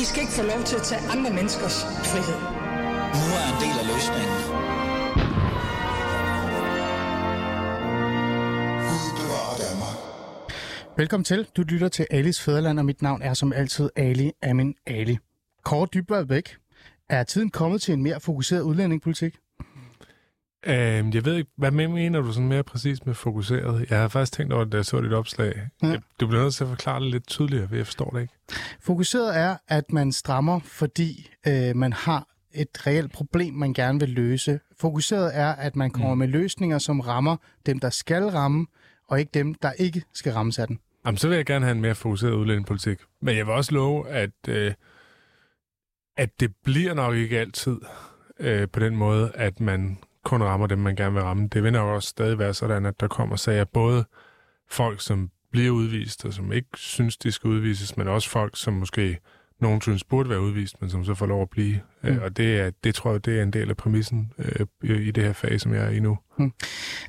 I skal ikke få lov til at tage andre menneskers frihed. Nu er en del af løsningen. Velkommen til. Du lytter til Alis Fæderland, og mit navn er som altid Ali Amin Ali. Kåre Dybvad væk. Er tiden kommet til en mere fokuseret udlændingepolitik? Øhm, jeg ved ikke, hvad mener du sådan mere præcis med fokuseret? Jeg har faktisk tænkt over, da jeg så dit opslag. Ja. Ja. Du bliver nødt til at forklare det lidt tydeligere, for jeg forstår det ikke. Fokuseret er, at man strammer, fordi øh, man har et reelt problem, man gerne vil løse. Fokuseret er, at man kommer mm. med løsninger, som rammer dem, der skal ramme, og ikke dem, der ikke skal rammes af den. Jamen, så vil jeg gerne have en mere fokuseret udlændingepolitik. Men jeg vil også love, at, øh, at det bliver nok ikke altid øh, på den måde, at man kun rammer dem, man gerne vil ramme. Det vil nok også stadig være sådan, at der kommer sager både folk, som bliver udvist, og som ikke synes, de skal udvises, men også folk, som måske nogen synes burde være udvist, men som så får lov at blive. Mm. Øh, og det, er, det tror jeg, det er en del af præmissen øh, i det her fag, som jeg er i nu.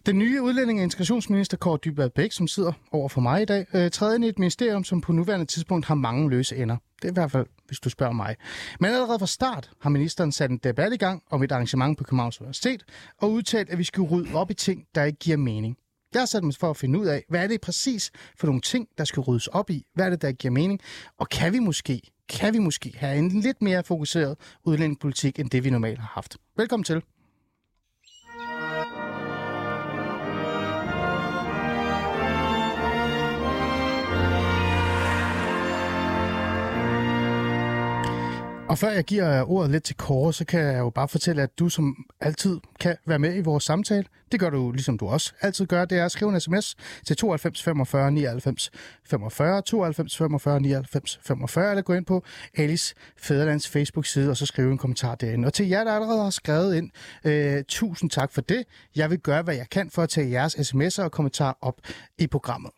Den nye udlænding- og integrationsminister Kåre Dybvad Bæk, som sidder over for mig i dag, øh, træder ind i et ministerium, som på nuværende tidspunkt har mange løse ender. Det er i hvert fald, hvis du spørger mig. Men allerede fra start har ministeren sat en debat i gang om et arrangement på Københavns Universitet, og udtalt, at vi skal rydde op i ting, der ikke giver mening. Jeg har sat mig for at finde ud af, hvad er det præcis for nogle ting, der skal ryddes op i? Hvad er det, der giver mening? Og kan vi måske, kan vi måske have en lidt mere fokuseret udlændingepolitik, end det vi normalt har haft? Velkommen til. Og før jeg giver ordet lidt til Kåre, så kan jeg jo bare fortælle, at du som altid kan være med i vores samtale. Det gør du, ligesom du også altid gør. Det er at skrive en sms til 92 45 99 45, 92 45 99 45, eller gå ind på Alice Fæderlands Facebook-side, og så skrive en kommentar derinde. Og til jer, der allerede har skrevet ind, øh, tusind tak for det. Jeg vil gøre, hvad jeg kan for at tage jeres sms'er og kommentarer op i programmet.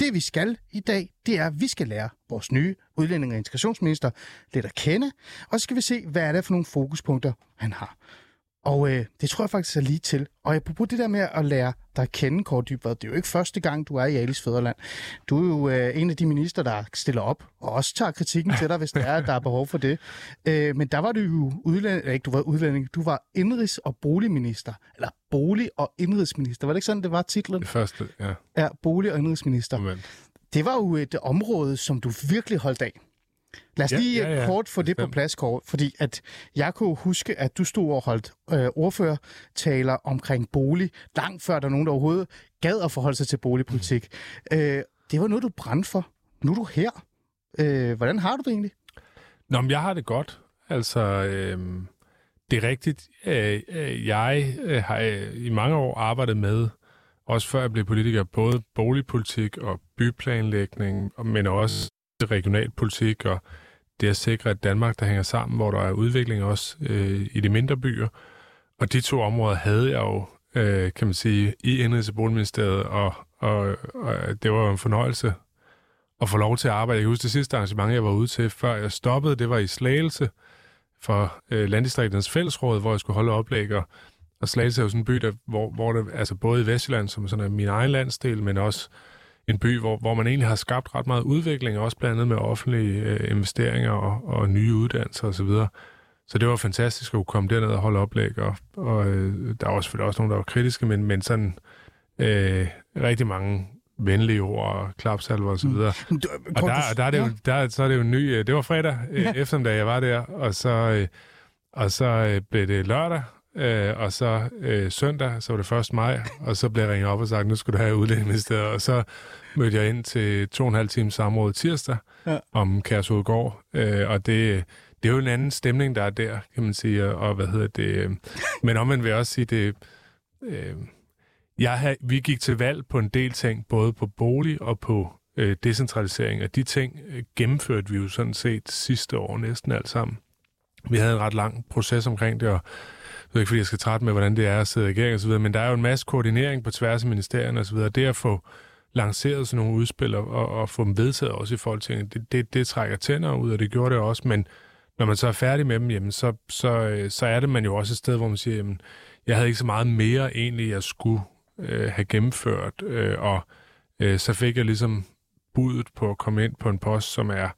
Det vi skal i dag, det er, at vi skal lære vores nye udlænding- og integrationsminister lidt at kende, og så skal vi se, hvad er det for nogle fokuspunkter, han har. Og øh, det tror jeg faktisk er lige til. Og apropos det der med at lære dig kende, Kåre Dybvad, det er jo ikke første gang, du er i Alice Fæderland. Du er jo øh, en af de minister, der stiller op, og også tager kritikken til dig, hvis det er, at der er behov for det. Øh, men der var du jo udlænding, ikke du var udlænding, du var indrigs- og boligminister, eller bolig- og indrigsminister. Var det ikke sådan, det var titlen? Det første, ja. Ja, bolig- og indrigsminister. Moment. Det var jo et område, som du virkelig holdt af. Lad os Ja, lige ja, ja. kort få det på plads, Kåre, fordi at jeg kunne huske, at du stod og holdt øh, ordførertaler omkring bolig, langt før der er nogen, der overhovedet gad at forholde sig til boligpolitik. Mm. Øh, det var noget, du brændte for. Nu er du her. Øh, hvordan har du det egentlig? Nå, men jeg har det godt. Altså, øh, det er rigtigt. Øh, øh, jeg øh, har øh, i mange år arbejdet med, også før jeg blev politiker, både boligpolitik og byplanlægning, men også regionalpolitik og det at sikre et Danmark, der hænger sammen, hvor der er udvikling også øh, i de mindre byer. Og de to områder havde jeg jo, øh, kan man sige, i Indrigs- og Boligministeriet, og, og, og det var en fornøjelse at få lov til at arbejde. Jeg kan huske det sidste arrangement, jeg var ude til, før jeg stoppede, det var i Slagelse for øh, Landdistrikternes Fællesråd, hvor jeg skulle holde oplæg, og, og Slagelse er jo sådan en by, der, hvor, hvor det, altså både i Vestjylland, som sådan er min egen landsdel, men også en by, hvor, hvor man egentlig har skabt ret meget udvikling, også blandt andet med offentlige øh, investeringer og, og nye uddannelser osv. Så, så det var fantastisk at kunne komme derned og holde oplæg, og, og øh, der var selvfølgelig også nogen, der var kritiske, men, men sådan øh, rigtig mange venlige ord og klapsalver osv. Mm. Du, Og der, der er det jo, der, så er det jo en ny... øh, Det var fredag øh, Ja. eftermiddag, jeg var der, og så, øh, og så øh, blev det lørdag, øh, og så øh, søndag, så var det 1. maj, og så blev jeg ringet op og sagt, nu skal du have udlændingeministeriet, og så mødte jeg ind til to og en halv time samråd tirsdag Ja. om Kærshovedgård, øh, og det, det er jo en anden stemning, der er der, kan man sige, og, og hvad hedder det... Øh, men omvendt vil jeg også sige, det... Øh, jeg har, vi gik til valg på en del ting, både på bolig og på øh, decentralisering, og de ting øh, gennemførte vi jo sådan set sidste år næsten alt sammen. Vi havde en ret lang proces omkring det, og ved ikke, fordi jeg skal trætte med, hvordan det er at sidde i regering og så videre, men der er jo en masse koordinering på tværs af ministerierne og så videre. Det at få lanceret sådan nogle udspil og, og, og få dem vedtaget også i Folketinget, det, det, det trækker tænder ud, og det gjorde det også, men når man så er færdig med dem, jamen, så, så, øh, så er det man jo også et sted, hvor man siger, jamen, jeg havde ikke så meget mere egentlig, jeg skulle øh, have gennemført, øh, og øh, så fik jeg ligesom budet på at komme ind på en post, som er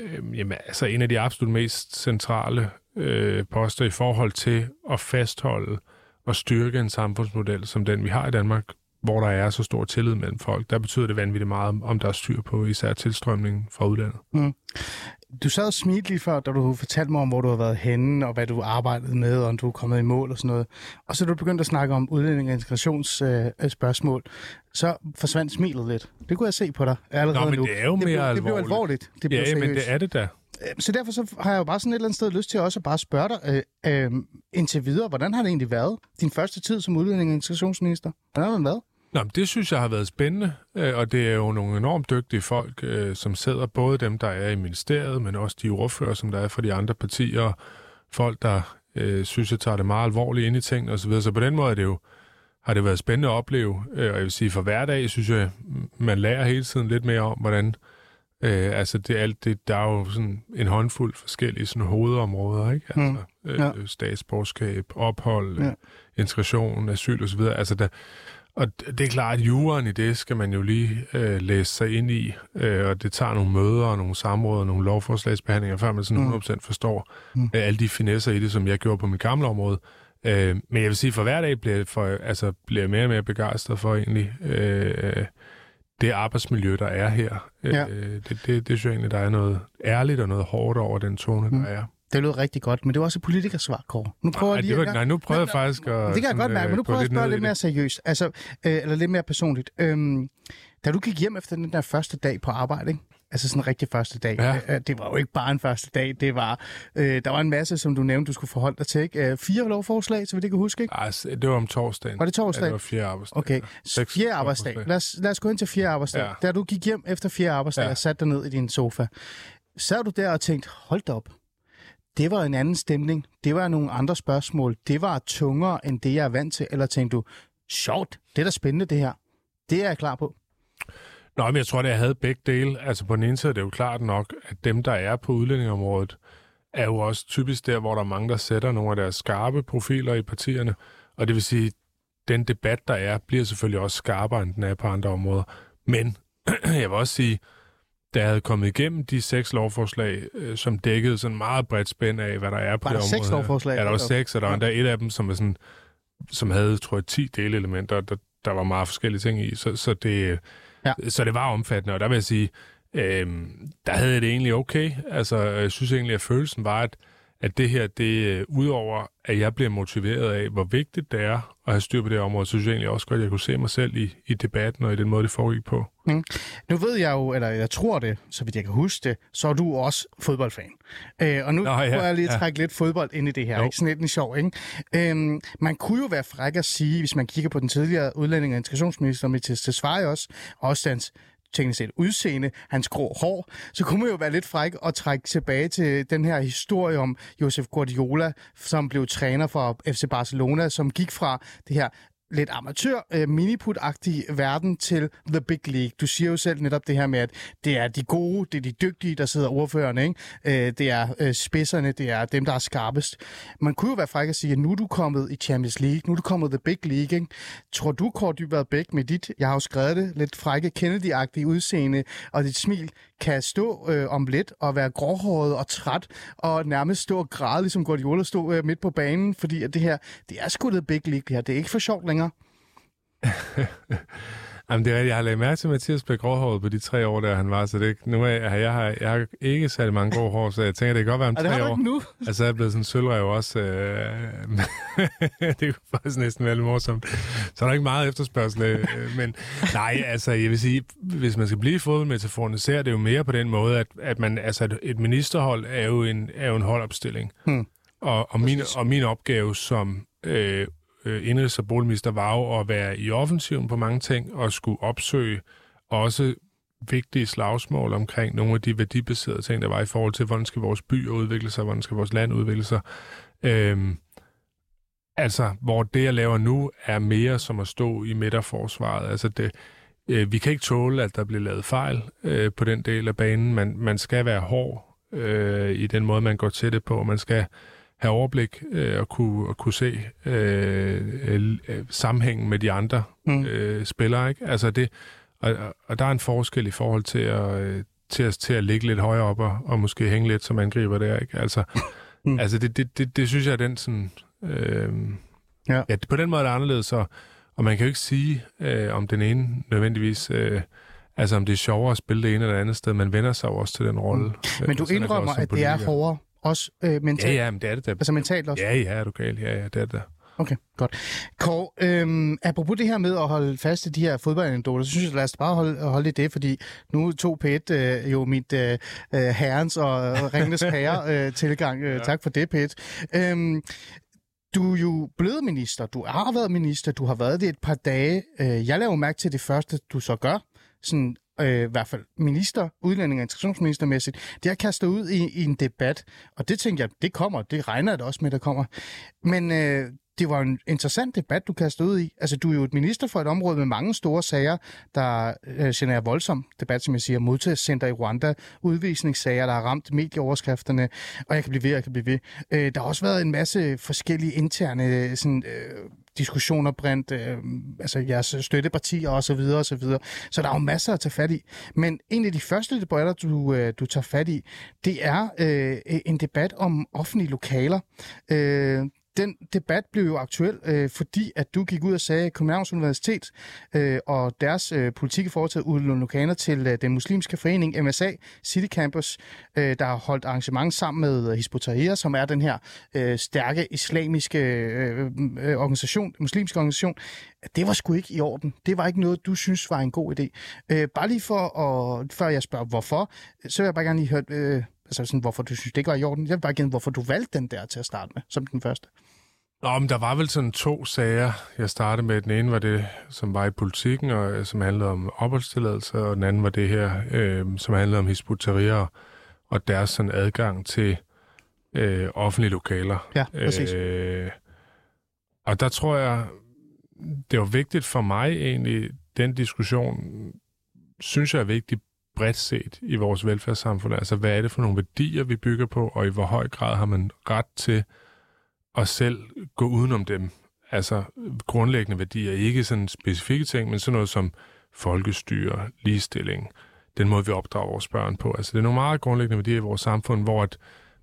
øh, jamen, altså en af de absolut mest centrale øh, poster i forhold til at fastholde og styrke en samfundsmodel som den, vi har i Danmark, hvor der er så stor tillid mellem folk. Der betyder det vanvittigt meget, om der er styr på især tilstrømningen fra udlandet. Mm. Du sad og smilte lige før, da du fortalte mig om, hvor du har været henne, og hvad du arbejdede med, og om du er kommet i mål og sådan noget. Og så du begyndt at snakke om udlænding og integrationsspørgsmål. Øh, så forsvandt smilet lidt. Det kunne jeg se på dig allerede Nå, men nu. det er jo det mere blev, alvorligt. Det blev alvorligt. Det ja, seriøst. men det er det da. Øh, så derfor så har jeg jo bare sådan et eller andet sted lyst til også at bare spørge dig øh, øh, indtil videre, hvordan har det egentlig været, din første tid som udlænding og integrationsminister? Hvordan har det været? Nå, men det synes jeg har været spændende, øh, og det er jo nogle enormt dygtige folk, øh, som sidder, både dem, der er i ministeriet, men også de ordfører, som der er fra de andre partier, folk, der øh, synes, jeg tager det meget alvorligt ind i ting osv. Så, så på den måde er det jo, har det været spændende at opleve, og jeg vil sige, for hver dag, synes jeg, man lærer hele tiden lidt mere om, hvordan Øh, altså, det alt det, der er jo sådan en håndfuld forskellige sådan hovedområder, ikke? Altså, mm. øh, ja. statsborgerskab, ophold, ja. integration, asyl osv. Altså, der, og det er klart, at juraen i det skal man jo lige øh, læse sig ind i, øh, og det tager nogle møder og nogle samråd og nogle lovforslagsbehandlinger, før man sådan 100% forstår mm. øh, alle de finesser i det, som jeg gjorde på mit gamle område. Øh, men jeg vil sige, for hver dag bliver jeg, for, altså, bliver jeg mere og mere begejstret for egentlig øh, det arbejdsmiljø, der er her. Ja. Øh, det, det, det synes jeg egentlig, der er noget ærligt og noget hårdt over den tone, mm. der er. Det lød rigtig godt, men det var også et politikersvar, Kåre. Nu prøver nej, lige var, nej, nu prøver jeg faktisk at... Det kan jeg godt mærke, men nu øh, prøver jeg at spørge lidt mere seriøst, altså, øh, eller lidt mere personligt. Øhm, da du gik hjem efter den der første dag på arbejde, ikke? Altså sådan en rigtig første dag, ja. øh, det var jo ikke bare en første dag, det var, øh, der var en masse, som du nævnte, du skulle forholde dig til, ikke? Øh, fire lovforslag, så vi det kan huske, ikke? Ej, det var om torsdagen. Var det torsdag? Ja, det var fjerde arbejdsdag. Okay, ja. fjerde arbejdsdag. Lad os, lad os gå ind til fjerde arbejdsdag. Ja. Da du gik hjem efter fjerde arbejdsdag ja. og satte dig ned i din sofa, sad du der og tænkte, hold da op, det var en anden stemning, det var nogle andre spørgsmål, det var tungere end det, jeg er vant til, eller tænkte du, sjovt, det er da spændende det her, det er jeg klar på. Nå, men jeg tror, at jeg havde begge dele. Altså på den ene side er det jo klart nok, at dem, der er på udlændingområdet, er jo også typisk der, hvor der er mange, der sætter nogle af deres skarpe profiler i partierne. Og det vil sige, den debat, der er, bliver selvfølgelig også skarpere, end den er på andre områder. Men jeg vil også sige, jeg havde kommet igennem de seks lovforslag, øh, som dækkede sådan meget bredt spænd af, hvad der er på var det område. seks lovforslag? Ja, der var seks, og der var endda et af dem, som, var sådan, som havde, tror jeg, 10 delelementer, der, der var meget forskellige ting i. Så, så, det, ja. så det var omfattende, og der vil jeg sige, øh, der havde jeg det egentlig okay. Altså, jeg synes egentlig, at følelsen var, at, at det her, det øh, udover at jeg bliver motiveret af, hvor vigtigt det er at have styr på det område, så synes jeg egentlig også godt, at jeg kunne se mig selv i, i debatten og i den måde, det foregik på. Mm. Nu ved jeg jo, eller jeg tror det, så vidt jeg kan huske det, så er du også fodboldfan. Øh, og nu Nå, ja, prøver jeg lige at trække ja. lidt fodbold ind i det her. Jo. Ikke? Sådan lidt en sjov, ikke? Øhm, man kunne jo være fræk at sige, hvis man kigger på den tidligere udlænding- og integrationsminister, Mathias Tesfaye også, og også hans teknisk set udseende, hans grå hår, så kunne man jo være lidt fræk og trække tilbage til den her historie om Josef Guardiola, som blev træner for FC Barcelona, som gik fra det her lidt amatør øh, miniput-agtig verden til The Big League. Du siger jo selv netop det her med, at det er de gode, det er de dygtige, der sidder ordførende, ikke? Øh, det er øh, spidserne, det er dem, der er skarpest. Man kunne jo være fræk at sige, at nu er du kommet i Champions League, nu er du kommet The Big League, ikke? Tror du, Kåre Dybvad Bæk, med dit, jeg har jo skrevet det, lidt frække Kennedy-agtige udseende og dit smil, kan stå øh, om lidt og være gråhåret og træt og nærmest stå og græde, ligesom Guardiola stod øh, midt på banen, fordi at det her, det er sgu det big league det her. Det er ikke for sjovt længere. Jamen, det er. Jeg har lagt mærke til Mathias blev gråhåret på de tre år, der han var, så det, nu er, jeg, jeg, har, jeg har ikke særlig mange grå hår, så jeg tænker, det kan godt være om tre år. Det nu. Altså, jeg er blevet sådan en sølvrev også. Øh, det er faktisk næsten veldig morsomt. Så er der ikke meget efterspørgsel. Øh, men nej, altså, jeg vil sige, hvis man skal blive i fodboldmetaforerne, ser det jo mere på den måde, at, at man, altså, et, et ministerhold er jo en, er jo en holdopstilling. Hmm. Og, og, min, og min opgave som øh, øh, indrigs- og boligminister var jo at være i offensiven på mange ting og skulle opsøge også vigtige slagsmål omkring nogle af de værdibaserede ting, der var i forhold til, hvordan skal vores by udvikle sig, hvordan skal vores land udvikle sig. Øhm, altså, hvor det, jeg laver nu, er mere som at stå i midterforsvaret. Altså, det, øh, vi kan ikke tåle, at der bliver lavet fejl øh, på den del af banen. Man, man skal være hård øh, i den måde, man går til det på. Man skal have overblik øh, og, kunne, og kunne se øh, øh, sammenhængen med de andre mm. øh, spillere. Ikke? Altså det, og, og der er en forskel i forhold til at, øh, til, at, til at ligge lidt højere op og, og måske hænge lidt som angriber der, ikke? Altså, mm. altså det, det, det, det synes jeg er den sådan... Øh, ja. ja. på den måde er det anderledes, og, og man kan jo ikke sige, øh, om den ene nødvendigvis... Øh, Altså om det er sjovere at spille det ene eller andet sted, man vender sig også til den rolle. Mm. Men du indrømmer, at det er hårdere, også øh, mentalt? Ja, ja, men det er det da. Altså mentalt også? Ja, ja, er du gal. Ja, ja, det er det da. Okay, godt. Kåre, øhm, apropos det her med at holde fast i de her fodboldanekdoter, så synes jeg, lad os bare holde, holde i det, fordi nu tog P1 øh, jo mit øh, øh herrens og ringenes herre øh, tilgang. Øh, ja. Tak for det, P1. Øhm, du er jo blevet minister, du har været minister, du har været det et par dage. Øh, jeg laver mærke til det første, du så gør, sådan øh, i hvert fald minister, udlænding og integrationsministermæssigt, det har kastet ud i, i en debat, og det tænker jeg, det kommer, det regner det også med, der kommer. Men øh, det var en interessant debat, du kastede ud i. Altså, du er jo et minister for et område med mange store sager, der øh, genererer voldsom debat, som jeg siger, modtagscenter i Rwanda, udvisningssager, der har ramt medieoverskrifterne, og jeg kan blive ved, jeg kan blive ved. Øh, der har også været en masse forskellige interne øh, sådan, øh, diskussioner blandt øh, altså jeres støttepartier og så videre og så videre. Så der er jo masser at tage fat i. Men en af de første debatter, du, øh, du tager fat i, det er øh, en debat om offentlige lokaler. Øh, den debat blev jo aktuel, øh, fordi at du gik ud og sagde, at Københavns Universitet øh, og deres øh, politik i forhold til at udlåne lokaler til øh, den muslimske forening MSA City Campus, øh, der har holdt arrangement sammen med øh, Hizb som er den her øh, stærke islamiske øh, øh, organisation, muslimske organisation, det var sgu ikke i orden. Det var ikke noget, du synes var en god idé. Øh, bare lige for at, før jeg spørger hvorfor, så vil jeg bare gerne lige høre, øh, altså sådan, hvorfor du synes, det ikke var i orden. Jeg vil bare gerne, hvorfor du valgte den der til at starte med, som den første. Nå, men der var vel sådan to sager, jeg startede med. Den ene var det, som var i politikken, og øh, som handlede om opholdstilladelse, og den anden var det her, øh, som handlede om hisputerier og deres sådan adgang til øh, offentlige lokaler. Ja, præcis. Øh, og der tror jeg, det var vigtigt for mig egentlig, den diskussion, synes jeg er vigtig bredt set i vores velfærdssamfund. Altså, hvad er det for nogle værdier, vi bygger på, og i hvor høj grad har man ret til og selv gå udenom dem. Altså grundlæggende værdier, ikke sådan specifikke ting, men sådan noget som folkestyre, ligestilling, den måde, vi opdrager vores børn på. Altså det er nogle meget grundlæggende værdier i vores samfund, hvor at,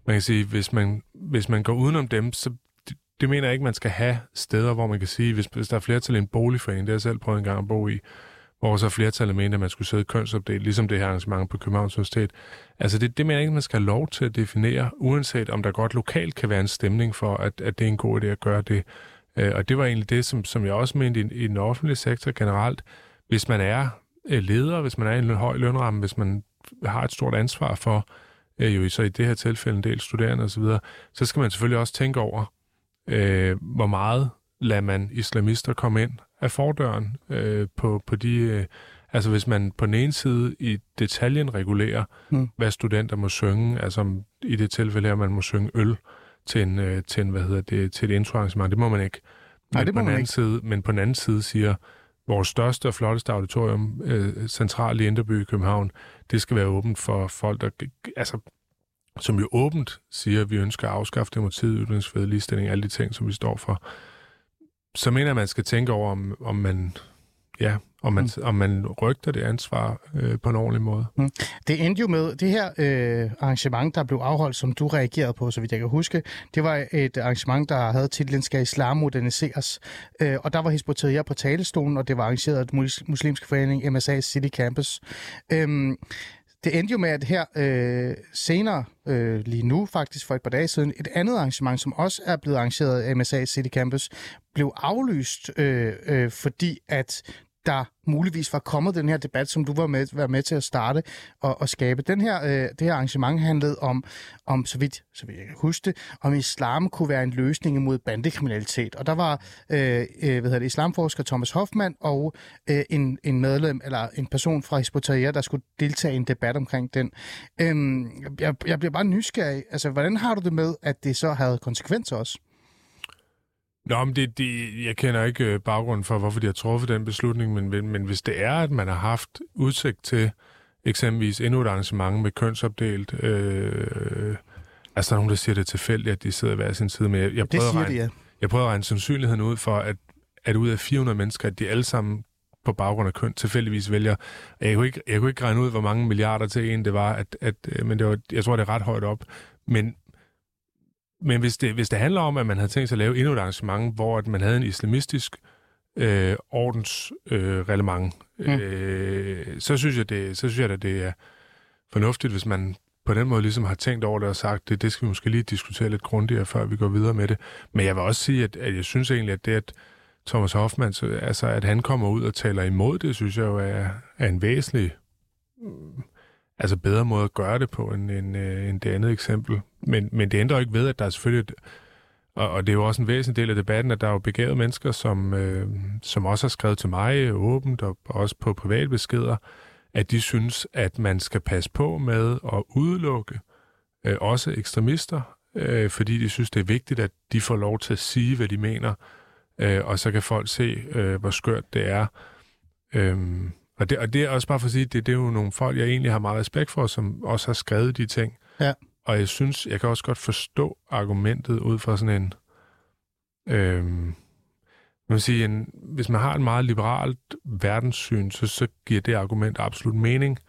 man kan sige, hvis man, hvis man går udenom dem, så det, det mener jeg ikke, man skal have steder, hvor man kan sige, hvis, hvis der er flertal i en boligforening, det har jeg selv prøvet en gang at bo i, hvor så flertallet mente, at man skulle sidde kønsopdelt, ligesom det her arrangement på Københavns Universitet. Altså det, det mener jeg ikke, man skal have lov til at definere, uanset om der godt lokalt kan være en stemning for, at, at det er en god idé at gøre det. Øh, og det var egentlig det, som, som jeg også mente i, i den offentlige sektor generelt. Hvis man er øh, leder, hvis man er i en høj lønramme, hvis man har et stort ansvar for, øh, jo så i det her tilfælde en del studerende osv., så, så skal man selvfølgelig også tænke over, øh, hvor meget lader man islamister komme ind af fordøren øh, på, på de... Øh, altså hvis man på den ene side i detaljen regulerer, mm. hvad studenter må synge, altså i det tilfælde her, man må synge øl til en, øh, til en hvad hedder det, til et introarrangement, det må man ikke. Nej, det må på man ikke. Side, men på den anden side siger, vores største og flotteste auditorium, øh, centralt i Indreby i København, det skal være åbent for folk, der, altså, som jo åbent siger, at vi ønsker at afskaffe demokratiet, ytringsfrihed, ligestilling, alle de ting, som vi står for så mener jeg, man skal tænke over, om, om man ja, om man, mm. om man rygter det ansvar øh, på en ordentlig måde. Mm. Det endte jo med, det her øh, arrangement, der blev afholdt, som du reagerede på, så vidt jeg kan huske, det var et arrangement, der havde titlen Skal Islam moderniseres? Øh, og der var Hizbut på talestolen, og det var arrangeret af den muslimske forening MSA City Campus. Øh, det endte jo med, at her øh, senere, øh, lige nu faktisk for et par dage siden, et andet arrangement, som også er blevet arrangeret af MSA City Campus, blev aflyst, øh, øh, fordi at der muligvis var kommet den her debat, som du var med, var med til at starte og, og skabe. Den her, øh, det her arrangement handlede om, om så, vidt, så vidt jeg kan huske det, om islam kunne være en løsning imod bandekriminalitet. Og der var øh, øh, hvad hedder det, islamforsker Thomas Hoffmann og øh, en, en medlem, eller en person fra Hisbutariya, der skulle deltage i en debat omkring den. Øhm, jeg, jeg bliver bare nysgerrig. Altså, hvordan har du det med, at det så havde konsekvenser også? Nå, men det, det, jeg kender ikke øh, baggrunden for, hvorfor de har truffet den beslutning, men, men hvis det er, at man har haft udsigt til eksempelvis endnu et arrangement med kønsopdelt, øh, altså der er nogen, der siger det tilfældigt, at de sidder hver sin side, men jeg, jeg prøver, det at regne, det, ja. jeg prøver at regne sandsynligheden ud for, at, at ud af 400 mennesker, at de alle sammen på baggrund af køn tilfældigvis vælger. Jeg kunne ikke, jeg kunne ikke regne ud, hvor mange milliarder til en det var, at, at, øh, men det var, jeg tror, det er ret højt op. Men, men hvis, det, hvis det handler om, at man havde tænkt sig at lave endnu et arrangement, hvor at man havde en islamistisk øh, ordensreglement, øh, mm. øh, så synes jeg, det, så synes jeg, at det er fornuftigt, hvis man på den måde ligesom har tænkt over det og sagt, det, det skal vi måske lige diskutere lidt grundigere, før vi går videre med det. Men jeg vil også sige, at, at jeg synes egentlig, at det, at Thomas Hoffmann, så, altså at han kommer ud og taler imod det, synes jeg jo er, er en væsentlig, mm, altså bedre måde at gøre det på, end, end, øh, end det andet eksempel. Men, men det ændrer ikke ved, at der er selvfølgelig, et, og, og det er jo også en væsentlig del af debatten, at der er jo begavede mennesker, som, øh, som også har skrevet til mig åbent, og også på private beskeder, at de synes, at man skal passe på med at udelukke øh, også ekstremister, øh, fordi de synes, det er vigtigt, at de får lov til at sige, hvad de mener, øh, og så kan folk se, øh, hvor skørt det er. Øhm, og, det, og det er også bare for at sige, det, det er jo nogle folk, jeg egentlig har meget respekt for, som også har skrevet de ting. Ja. Og jeg synes, jeg kan også godt forstå argumentet ud fra sådan en... Øhm, man sige, en, hvis man har et meget liberalt verdenssyn, så, så giver det argument absolut mening.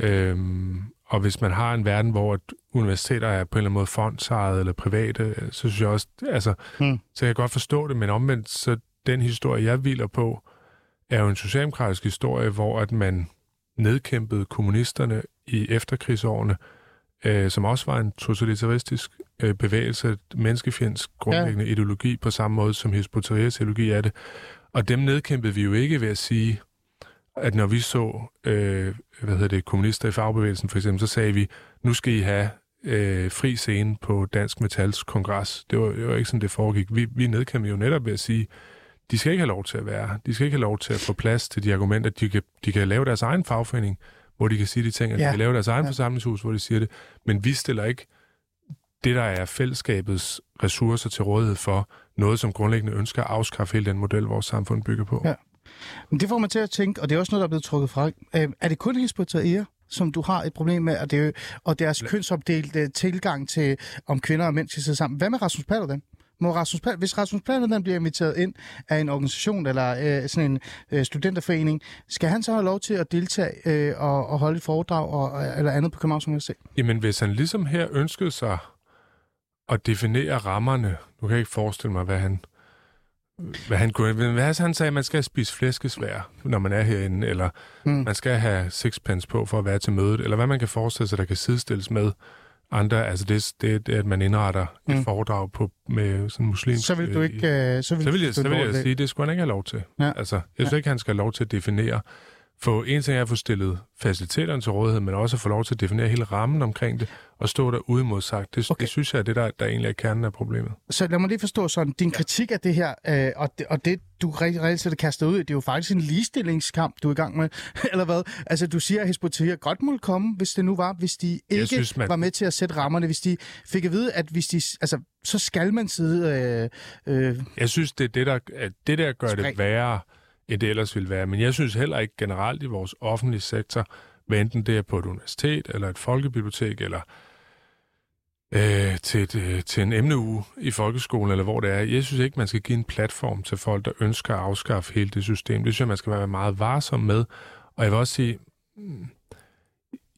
Øhm, og hvis man har en verden, hvor et universiteter er på en eller anden måde fondsejet eller private, så synes jeg også, altså, hmm. så kan jeg godt forstå det, men omvendt, så den historie, jeg hviler på, er jo en socialdemokratisk historie, hvor at man nedkæmpede kommunisterne i efterkrigsårene, øh, som også var en totalitaristisk øh, bevægelse, menneskefjendsk grundlæggende ja. ideologi, på samme måde som Hezbollahs ideologi er det. Og dem nedkæmpede vi jo ikke ved at sige, at når vi så øh, hvad hedder det, kommunister i fagbevægelsen for eksempel, så sagde vi, nu skal I have øh, fri scene på Dansk Metals kongres. Det var, det var ikke sådan, det foregik. Vi, vi nedkæmpede jo netop ved at sige, de skal ikke have lov til at være De skal ikke have lov til at få plads til de argumenter. De kan, de kan lave deres egen fagforening, hvor de kan sige de ting, at ja. de kan lave deres egen ja. forsamlingshus, hvor de siger det. Men vi stiller ikke det, der er fællesskabets ressourcer til rådighed for, noget, som grundlæggende ønsker at afskaffe hele den model, vores samfund bygger på. Ja. Men det får mig til at tænke, og det er også noget, der er blevet trukket fra. Øh, er det kun Hizbollah som du har et problem med, og, det, og deres kønsopdelte tilgang til, om kvinder og mænd skal sidde sammen. Hvad med Rasmus Paludan? Må Rasmus Paludan, hvis Rasmus Paludan bliver inviteret ind af en organisation eller øh, sådan en øh, studenterforening, skal han så have lov til at deltage øh, og, og holde et foredrag og, eller andet på Københavns Universitet? Jamen, hvis han ligesom her ønskede sig at definere rammerne, nu kan jeg ikke forestille mig, hvad han hvad han, kunne, hvad han sagde, at man skal spise flæskesvær, når man er herinde, eller mm. man skal have sixpence på for at være til mødet, eller hvad man kan forestille sig, der kan sidestilles med andre, altså det, det, det at man indretter mm. et foredrag på, med sådan muslimsk... Så vil du ikke... Øh, så vil, så vil jeg, så vil jeg sige, det skulle han ikke have lov til. Ja. Altså, jeg synes ja. ikke, han skal have lov til at definere, få en ting er at få stillet faciliteterne til rådighed, men også at få lov til at definere hele rammen omkring det, og stå der uimodsagt. Det, okay. det synes jeg er det, der, der egentlig er kernen af problemet. Så lad mig lige forstå sådan, din kritik af det her, øh, og, det, og det, du reelt set kaster ud, det er jo faktisk en ligestillingskamp, du er i gang med, eller hvad? Altså, du siger, at Hezbollah godt må komme, hvis det nu var, hvis de ikke synes, man... var med til at sætte rammerne, hvis de fik at vide, at hvis de, altså, så skal man sidde... Øh, øh, jeg synes, det er det, der, det der gør spring. det værre, end det ellers ville være. Men jeg synes heller ikke generelt i vores offentlige sektor, hvad enten det er på et universitet, eller et folkebibliotek, eller øh, til, et, øh, til en emneuge i folkeskolen, eller hvor det er. Jeg synes ikke, man skal give en platform til folk, der ønsker at afskaffe hele det system. Det synes jeg, man skal være meget varsom med. Og jeg vil også sige, mm,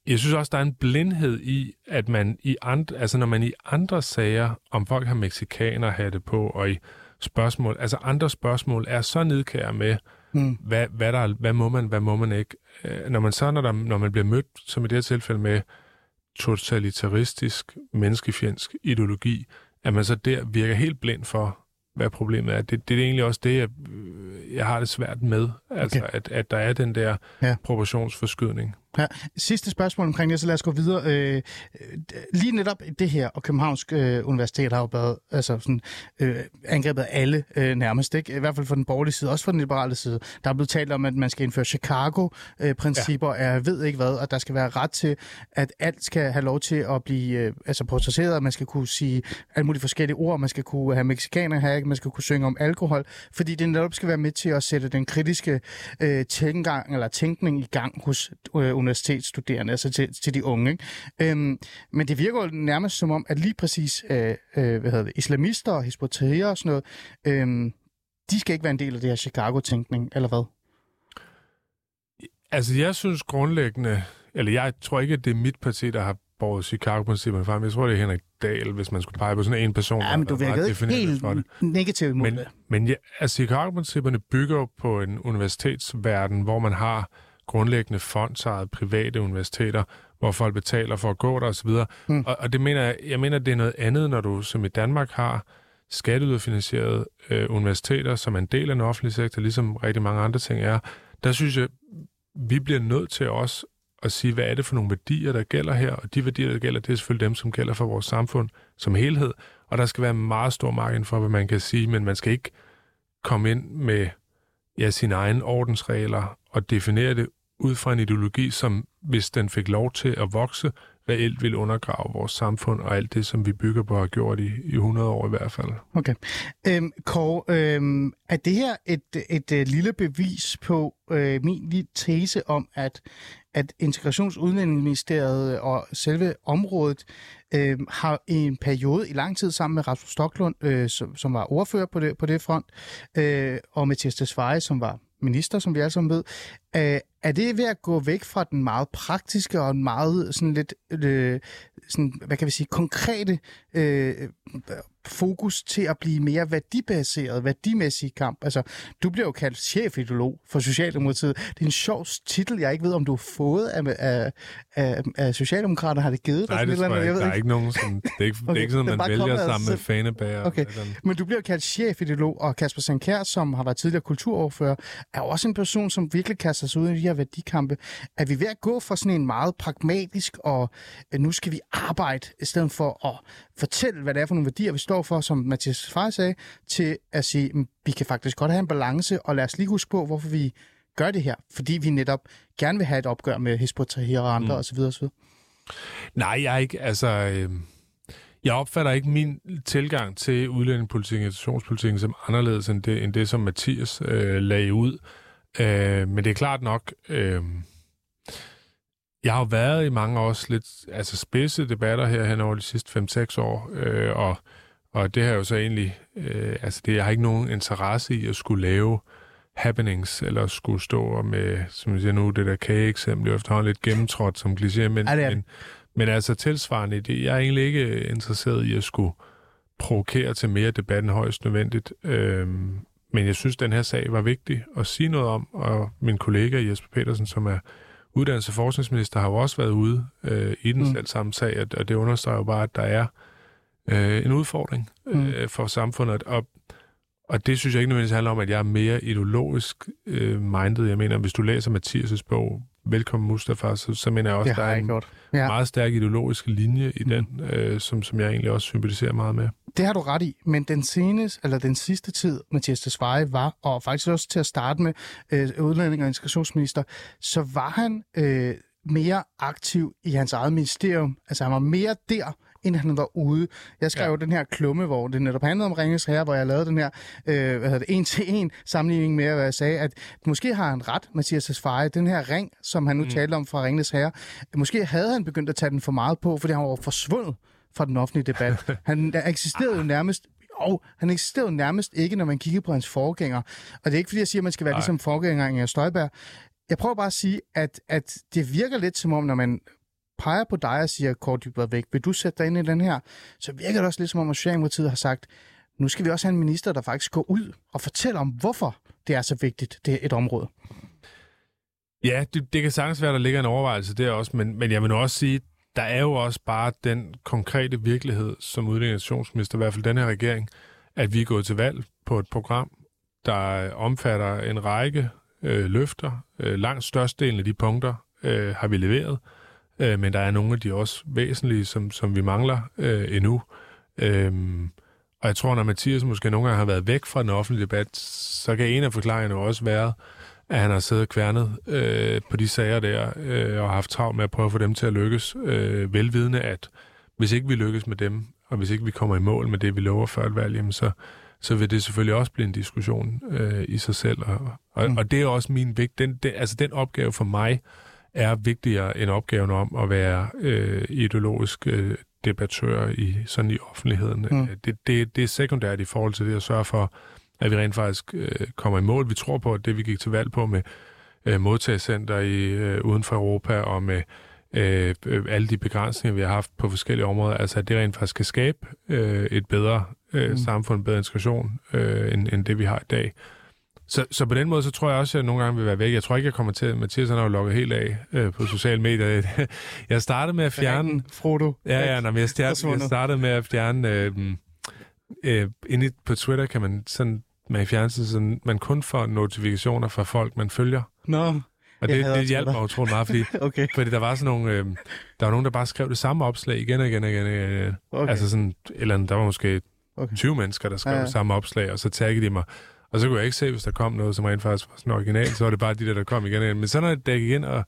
jeg synes også, der er en blindhed i, at man i andre, altså når man i andre sager, om folk har mexikaner hatte på, og i spørgsmål, altså andre spørgsmål, er så nedkære med, mm. hvad, hvad, der, hvad må man, hvad må man ikke. Øh, når man så, når, der, når man bliver mødt, som i det her tilfælde med totalitaristisk, menneskefjendsk ideologi, at man så der virker helt blind for, hvad problemet er. Det, det er egentlig også det, jeg, jeg har det svært med, altså okay. at, at der er den der ja. proportionsforskydning. Ja. Sidste spørgsmål omkring det, så lad os gå videre. Øh, lige netop det her, og Københavns øh, Universitet har jo været altså sådan, øh, angrebet af alle øh, nærmest, ikke? i hvert fald fra den borgerlige side, også fra den liberale side. Der er blevet talt om, at man skal indføre Chicago-principper, øh, ja. jeg ved ikke hvad, og der skal være ret til, at alt skal have lov til at blive øh, altså og man skal kunne sige alle mulige forskellige ord, man skal kunne have mexikaner her, man skal kunne synge om alkohol, fordi det netop skal være med til at sætte den kritiske øh, tænkning eller tænkning i gang hos øh, universitetsstuderende, altså til, til de unge. Ikke? Øhm, men det virker jo nærmest som om, at lige præcis øh, øh, hvad hedder det, islamister og hizbollah og sådan noget, øh, de skal ikke være en del af det her Chicago-tænkning, eller hvad? Altså, jeg synes grundlæggende, eller jeg tror ikke, at det er mit parti, der har båret Chicago-principperne frem. Jeg tror, det er Henrik Dahl, hvis man skulle pege på sådan en person. Ja, men du er ikke definerende helt for det. negativ imod Men, det. men ja, altså, Chicago-principperne bygger på en universitetsverden, hvor man har grundlæggende fondsejede private universiteter, hvor folk betaler for at gå der osv. Mm. Og, og det mener jeg, jeg mener, det er noget andet, når du som i Danmark har skatteyderfinansierede øh, universiteter, som er en del af den offentlige sektor, ligesom rigtig mange andre ting er. Der synes jeg, vi bliver nødt til også at sige, hvad er det for nogle værdier, der gælder her, og de værdier, der gælder, det er selvfølgelig dem, som gælder for vores samfund som helhed, og der skal være meget stor margin for, hvad man kan sige, men man skal ikke komme ind med ja, sine egne ordensregler og definere det ud fra en ideologi, som hvis den fik lov til at vokse, reelt vil undergrave vores samfund og alt det, som vi bygger på og har gjort i, i 100 år i hvert fald. Okay. Øhm, Kåre, øhm, er det her et, et, et, lille bevis på øh, min lille tese om, at, at Integrationsudlændingsministeriet og selve området øh, har i en periode i lang tid sammen med Rasmus Stocklund, øh, som, som var ordfører på det, på det front, øh, og Mathias Desveje, som var minister, som vi alle sammen ved. Øh, er det ved at gå væk fra den meget praktiske og en meget sådan lidt, øh, sådan, hvad kan vi sige, konkrete øh, fokus til at blive mere værdibaseret, værdimæssig kamp? Altså, du bliver jo kaldt chefideolog for Socialdemokratiet. Det er en sjov titel, jeg ikke ved, om du har fået af, af, af, af Socialdemokrater. Har det givet dig Nej, sådan det eller jeg andet? ikke. Der er ved ikke nogen, som, det er ikke, okay. det er ikke sådan, man vælger sammen med fanebager. Okay. Men du bliver kaldt chefideolog, og Kasper Sankær, som har været tidligere kulturoverfører, er også en person, som virkelig kaster sig ud i de her værdikampe. Er vi ved at gå fra sådan en meget pragmatisk, og nu skal vi arbejde, i stedet for at fortælle, hvad det er for nogle værdier, vi står for, som Mathias Far sagde, til at sige, "Mm, vi kan faktisk godt have en balance, og lad os lige huske på, hvorfor vi gør det her. Fordi vi netop gerne vil have et opgør med Hizb ut-Tahrir og andre mm. osv. osv. Nej, jeg er ikke, altså... Øh, jeg opfatter ikke min tilgang til udlændingepolitikken og integrationspolitikken som anderledes end det, end det som Mathias øh, lagde ud. Øh, men det er klart nok... Øh, jeg har været i mange også lidt altså spidse debatter her hen over de sidste 5-6 år, øh, og, og det har jo så egentlig... Øh, altså det, jeg har ikke nogen interesse i at skulle lave happenings, eller skulle stå med, som jeg siger nu, det der kage-eksempel, jo efterhånden lidt gennemtrådt som kliché, men, Ja, men, men altså tilsvarende, det, jeg er egentlig ikke interesseret i at skulle provokere til mere debat end højst nødvendigt. Øhm, men jeg synes, den her sag var vigtig at sige noget om, og min kollega Jesper Petersen, som er uddannelses- og forskningsminister, har jo også været ude øh, i den Mm. selv samme sag, og, og det understreger jo bare, at der er øh, en udfordring øh, for samfundet, og, og det synes jeg ikke nødvendigvis handler om, at jeg er mere ideologisk øh, minded. Jeg mener, hvis du læser Mathias' bog, Velkommen Mustafa, så, så mener jeg også, Det der er en gjort. Ja. meget stærk ideologisk linje i den, øh, som, som jeg egentlig også sympatiserer meget med. Det har du ret i, men den seneste, eller den sidste tid, Mathias Tesfaye var, og faktisk også til at starte med øh, udlænding og integrationsminister, så var han øh, mere aktiv i hans eget ministerium. Altså han var mere der, end han var ude. Jeg skrev Ja. jo den her klumme, hvor det netop handlede om Ringes Herre, hvor jeg lavede den her øh, hvad det, en til en sammenligning med, hvad jeg sagde, at måske har han ret, Mathias Tesfaye, den her ring, som han nu mm. talte om fra Ringes Herre, måske havde han begyndt at tage den for meget på, fordi han var forsvundet fra den offentlige debat. Han eksisterede jo nærmest og han eksisterede jo nærmest ikke, når man kigger på hans forgænger. Og det er ikke, fordi jeg siger, at man skal være Nej. ligesom forgænger Inger Støjberg. Jeg prøver bare at sige, at, at det virker lidt som om, når man peger på dig og siger, Kåre var væk, vil du sætte dig ind i den her? Så virker det også lidt som om, at Socialdemokratiet har sagt, nu skal vi også have en minister, der faktisk går ud og fortæller om, hvorfor det er så vigtigt, det er et område. Ja, det, det kan sagtens være, der ligger en overvejelse der også, men, men jeg vil nu også sige, der er jo også bare den konkrete virkelighed, som udlændingsminister, i hvert fald den her regering, at vi er gået til valg på et program, der omfatter en række øh, løfter. Øh, langt størstedelen af de punkter øh, har vi leveret, øh, men der er nogle af de også væsentlige, som, som vi mangler øh, endnu. Øhm, og jeg tror, når Mathias måske nogle gange har været væk fra den offentlige debat, så kan en af forklaringerne også være, at han har siddet kværnet øh, på de sager der, øh, og haft travlt med at prøve at få dem til at lykkes, øh, velvidende, at hvis ikke vi lykkes med dem, og hvis ikke vi kommer i mål med det, vi lover før et valg, jamen så, så vil det selvfølgelig også blive en diskussion øh, i sig selv. Og, og, mm. og det er også min vigt. Den, det, altså den opgave for mig er vigtigere end opgaven om at være øh, ideologisk øh, debattør i sådan i offentligheden. Mm. Mm. Det, det, det er sekundært i forhold til det at sørge for, at vi rent faktisk øh, kommer i mål. Vi tror på, at det, vi gik til valg på med øh, modtagecenter i, øh, uden for Europa, og med øh, øh, alle de begrænsninger, vi har haft på forskellige områder, altså at det rent faktisk kan skabe øh, et bedre øh, mm. samfund, bedre integration, øh, end, end det vi har i dag. Så, så på den måde, så tror jeg også, at jeg nogle gange vil være væk. Jeg tror ikke, jeg kommer til, Mathias han har jo lukket helt af øh, på sociale medier. jeg startede med at fjerne... Ringen, Frodo. Ja, ja, når jeg, startede, jeg startede med at fjerne... Øh, øh, inde på Twitter kan man sådan man fjerne sådan, man kun får notifikationer fra folk, man følger. Nå. Og det, det hjalp mig utrolig meget, fordi, okay. fordi der var sådan nogle, øh, der var nogen, der bare skrev det samme opslag igen og igen og igen. igen. Okay. Altså sådan, eller der var måske okay. 20 mennesker, der skrev ja, ja. det samme opslag, og så taggede de mig. Og så kunne jeg ikke se, hvis der kom noget, som rent faktisk var sådan original, så var det bare de der, der kom igen igen. Men så når jeg gik ind og,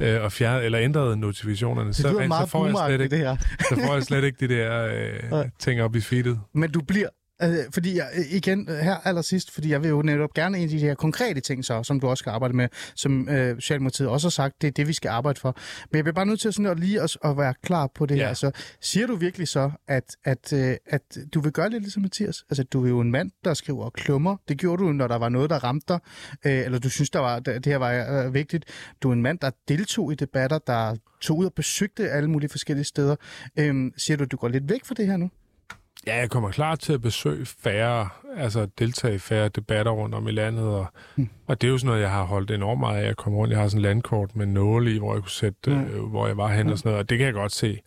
øh, og fjernede, eller ændrede notifikationerne, det så, så, får jeg slet ikke, det her. så får jeg slet ikke de der øh, ting op i feedet. Men du bliver Øh, fordi jeg, øh, igen, øh, her allersidst, fordi jeg vil jo netop gerne ind i de her konkrete ting, så, som du også skal arbejde med, som øh, Socialdemokratiet også har sagt, det er det, vi skal arbejde for. Men jeg bliver bare nødt til sådan at lige at, at være klar på det ja. her. Altså, siger du virkelig så, at, at, øh, at du vil gøre det ligesom Mathias? Altså, du er jo en mand, der skriver klummer. Det gjorde du, når der var noget, der ramte dig, øh, eller du synes, der var, det her var øh, vigtigt. Du er en mand, der deltog i debatter, der tog ud og besøgte alle mulige forskellige steder. Øh, siger du, at du går lidt væk fra det her nu? Ja, jeg kommer klar til at besøge færre, altså deltage i færre debatter rundt om i landet, og, mm. og det er jo sådan noget, jeg har holdt enormt meget af at komme rundt. Jeg har sådan en landkort med nåle i, hvor jeg kunne sætte, mm. øh, hvor jeg var hen mm. og sådan noget, og det kan jeg godt se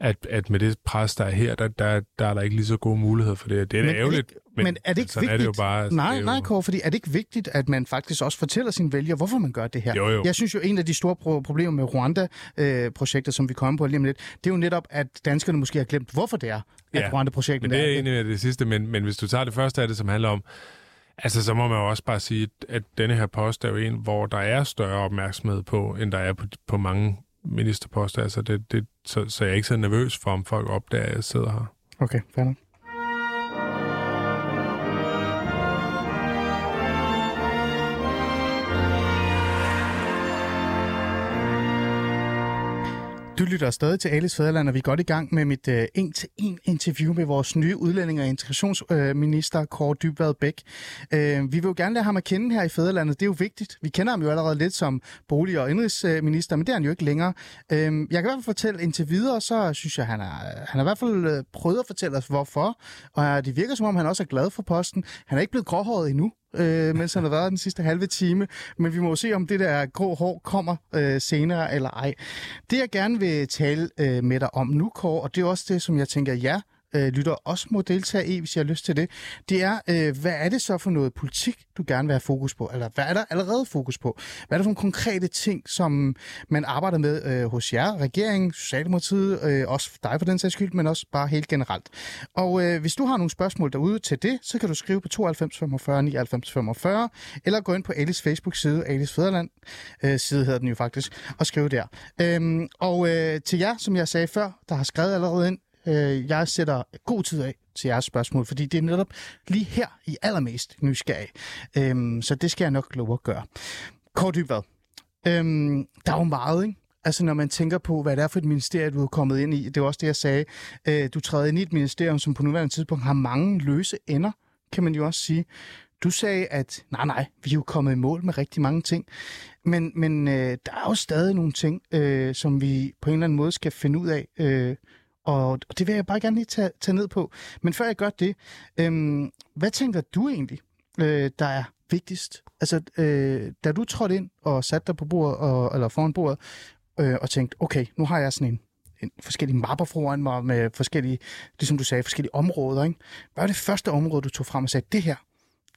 at, at med det pres, der er her, der, der, der er der ikke lige så gode muligheder for det. Det er men ærgerligt, men, men er det ikke vigtigt? Er det jo bare, altså, nej, jo... nej, Kåre, fordi er det ikke vigtigt, at man faktisk også fortæller sine vælgere, hvorfor man gør det her? Jo, jo. Jeg synes jo, en af de store pro- problemer med Rwanda-projektet, øh, som vi kommer på lige om lidt, det er jo netop, at danskerne måske har glemt, hvorfor det er, at ja, Rwanda-projektet men det er. enig med det sidste, men, men hvis du tager det første af det, som handler om, Altså, så må man jo også bare sige, at denne her post er jo en, hvor der er større opmærksomhed på, end der er på, på mange ministerpost. Altså det, det, så, så jeg er ikke så nervøs for, om folk opdager, at jeg sidder her. Okay, fair Du lytter stadig til Alice Fæderland, og vi er godt i gang med mit uh, en-til-en interview med vores nye udlænding- og integrationsminister, Kåre Dybvad Bæk. Uh, øh, vi vil jo gerne lade ham at kende her i Fæderlandet. Det er jo vigtigt. Vi kender ham jo allerede lidt som bolig- og indrigsminister, men det er han jo ikke længere. Uh, jeg kan i hvert fald fortælle indtil videre, så synes jeg, han har, han har i hvert fald prøvet at fortælle os, hvorfor. Og det virker som om, han også er glad for posten. Han er ikke blevet gråhåret endnu øh, mens han har været den sidste halve time. Men vi må se, om det der grå hår kommer øh, senere eller ej. Det, jeg gerne vil tale øh, med dig om nu, Kåre, og det er også det, som jeg tænker, ja, øh, lytter også må deltage i, hvis jeg har lyst til det, det er, øh, hvad er det så for noget politik, du gerne vil have fokus på? Eller hvad er der allerede fokus på? Hvad er det for nogle konkrete ting, som man arbejder med øh, hos jer, regeringen, Socialdemokratiet, øh, også dig for den sags skyld, men også bare helt generelt. Og øh, hvis du har nogle spørgsmål derude til det, så kan du skrive på 92 45 99 45, eller gå ind på Alice Facebook-side, Alice Fæderland, øh, side hedder den jo faktisk, og skrive der. Øhm, og øh, til jer, som jeg sagde før, der har skrevet allerede ind, Øh, jeg sætter god tid af til jeres spørgsmål, fordi det er netop lige her, I allermest nysgerrige. Øhm, så det skal jeg nok love at gøre. Kort Dybvad, øhm, der er jo meget, ikke? Altså når man tænker på, hvad det er for et ministerium, du er kommet ind i. Det var også det, jeg sagde. Øh, du træder ind i et ministerium, som på nuværende tidspunkt har mange løse ender, kan man jo også sige. Du sagde, at nej, nej, vi er jo kommet i mål med rigtig mange ting. Men, men øh, der er jo stadig nogle ting, øh, som vi på en eller anden måde skal finde ud af. Øh, og, det vil jeg bare gerne lige tage, tage ned på. Men før jeg gør det, øhm, hvad tænker du egentlig, øh, der er vigtigst? Altså, øh, da du trådte ind og satte dig på bordet, og, eller foran bordet, øh, og tænkte, okay, nu har jeg sådan en, en forskellige mapper foran mig med forskellige, det som du sagde, forskellige områder. Ikke? Hvad var det første område, du tog frem og sagde, det her,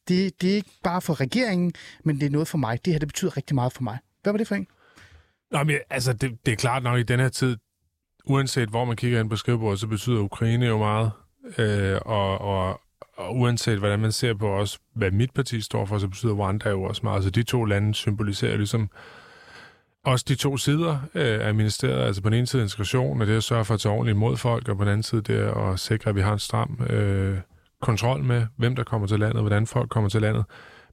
det, det er ikke bare for regeringen, men det er noget for mig. Det her, det betyder rigtig meget for mig. Hvad var det for en? Nå, men, altså, det, det er klart nok i den her tid, uanset hvor man kigger ind på skrivebordet, så betyder Ukraine jo meget. Øh, og, og, og uanset hvordan man ser på også, hvad mit parti står for, så betyder Rwanda jo også meget. Så de to lande symboliserer ligesom også de to sider øh, af ministeriet, altså på den ene side integration, og det at sørge for at tage ordentligt imod folk, og på den anden side det at sikre, at vi har en stram øh, kontrol med, hvem der kommer til landet, hvordan folk kommer til landet.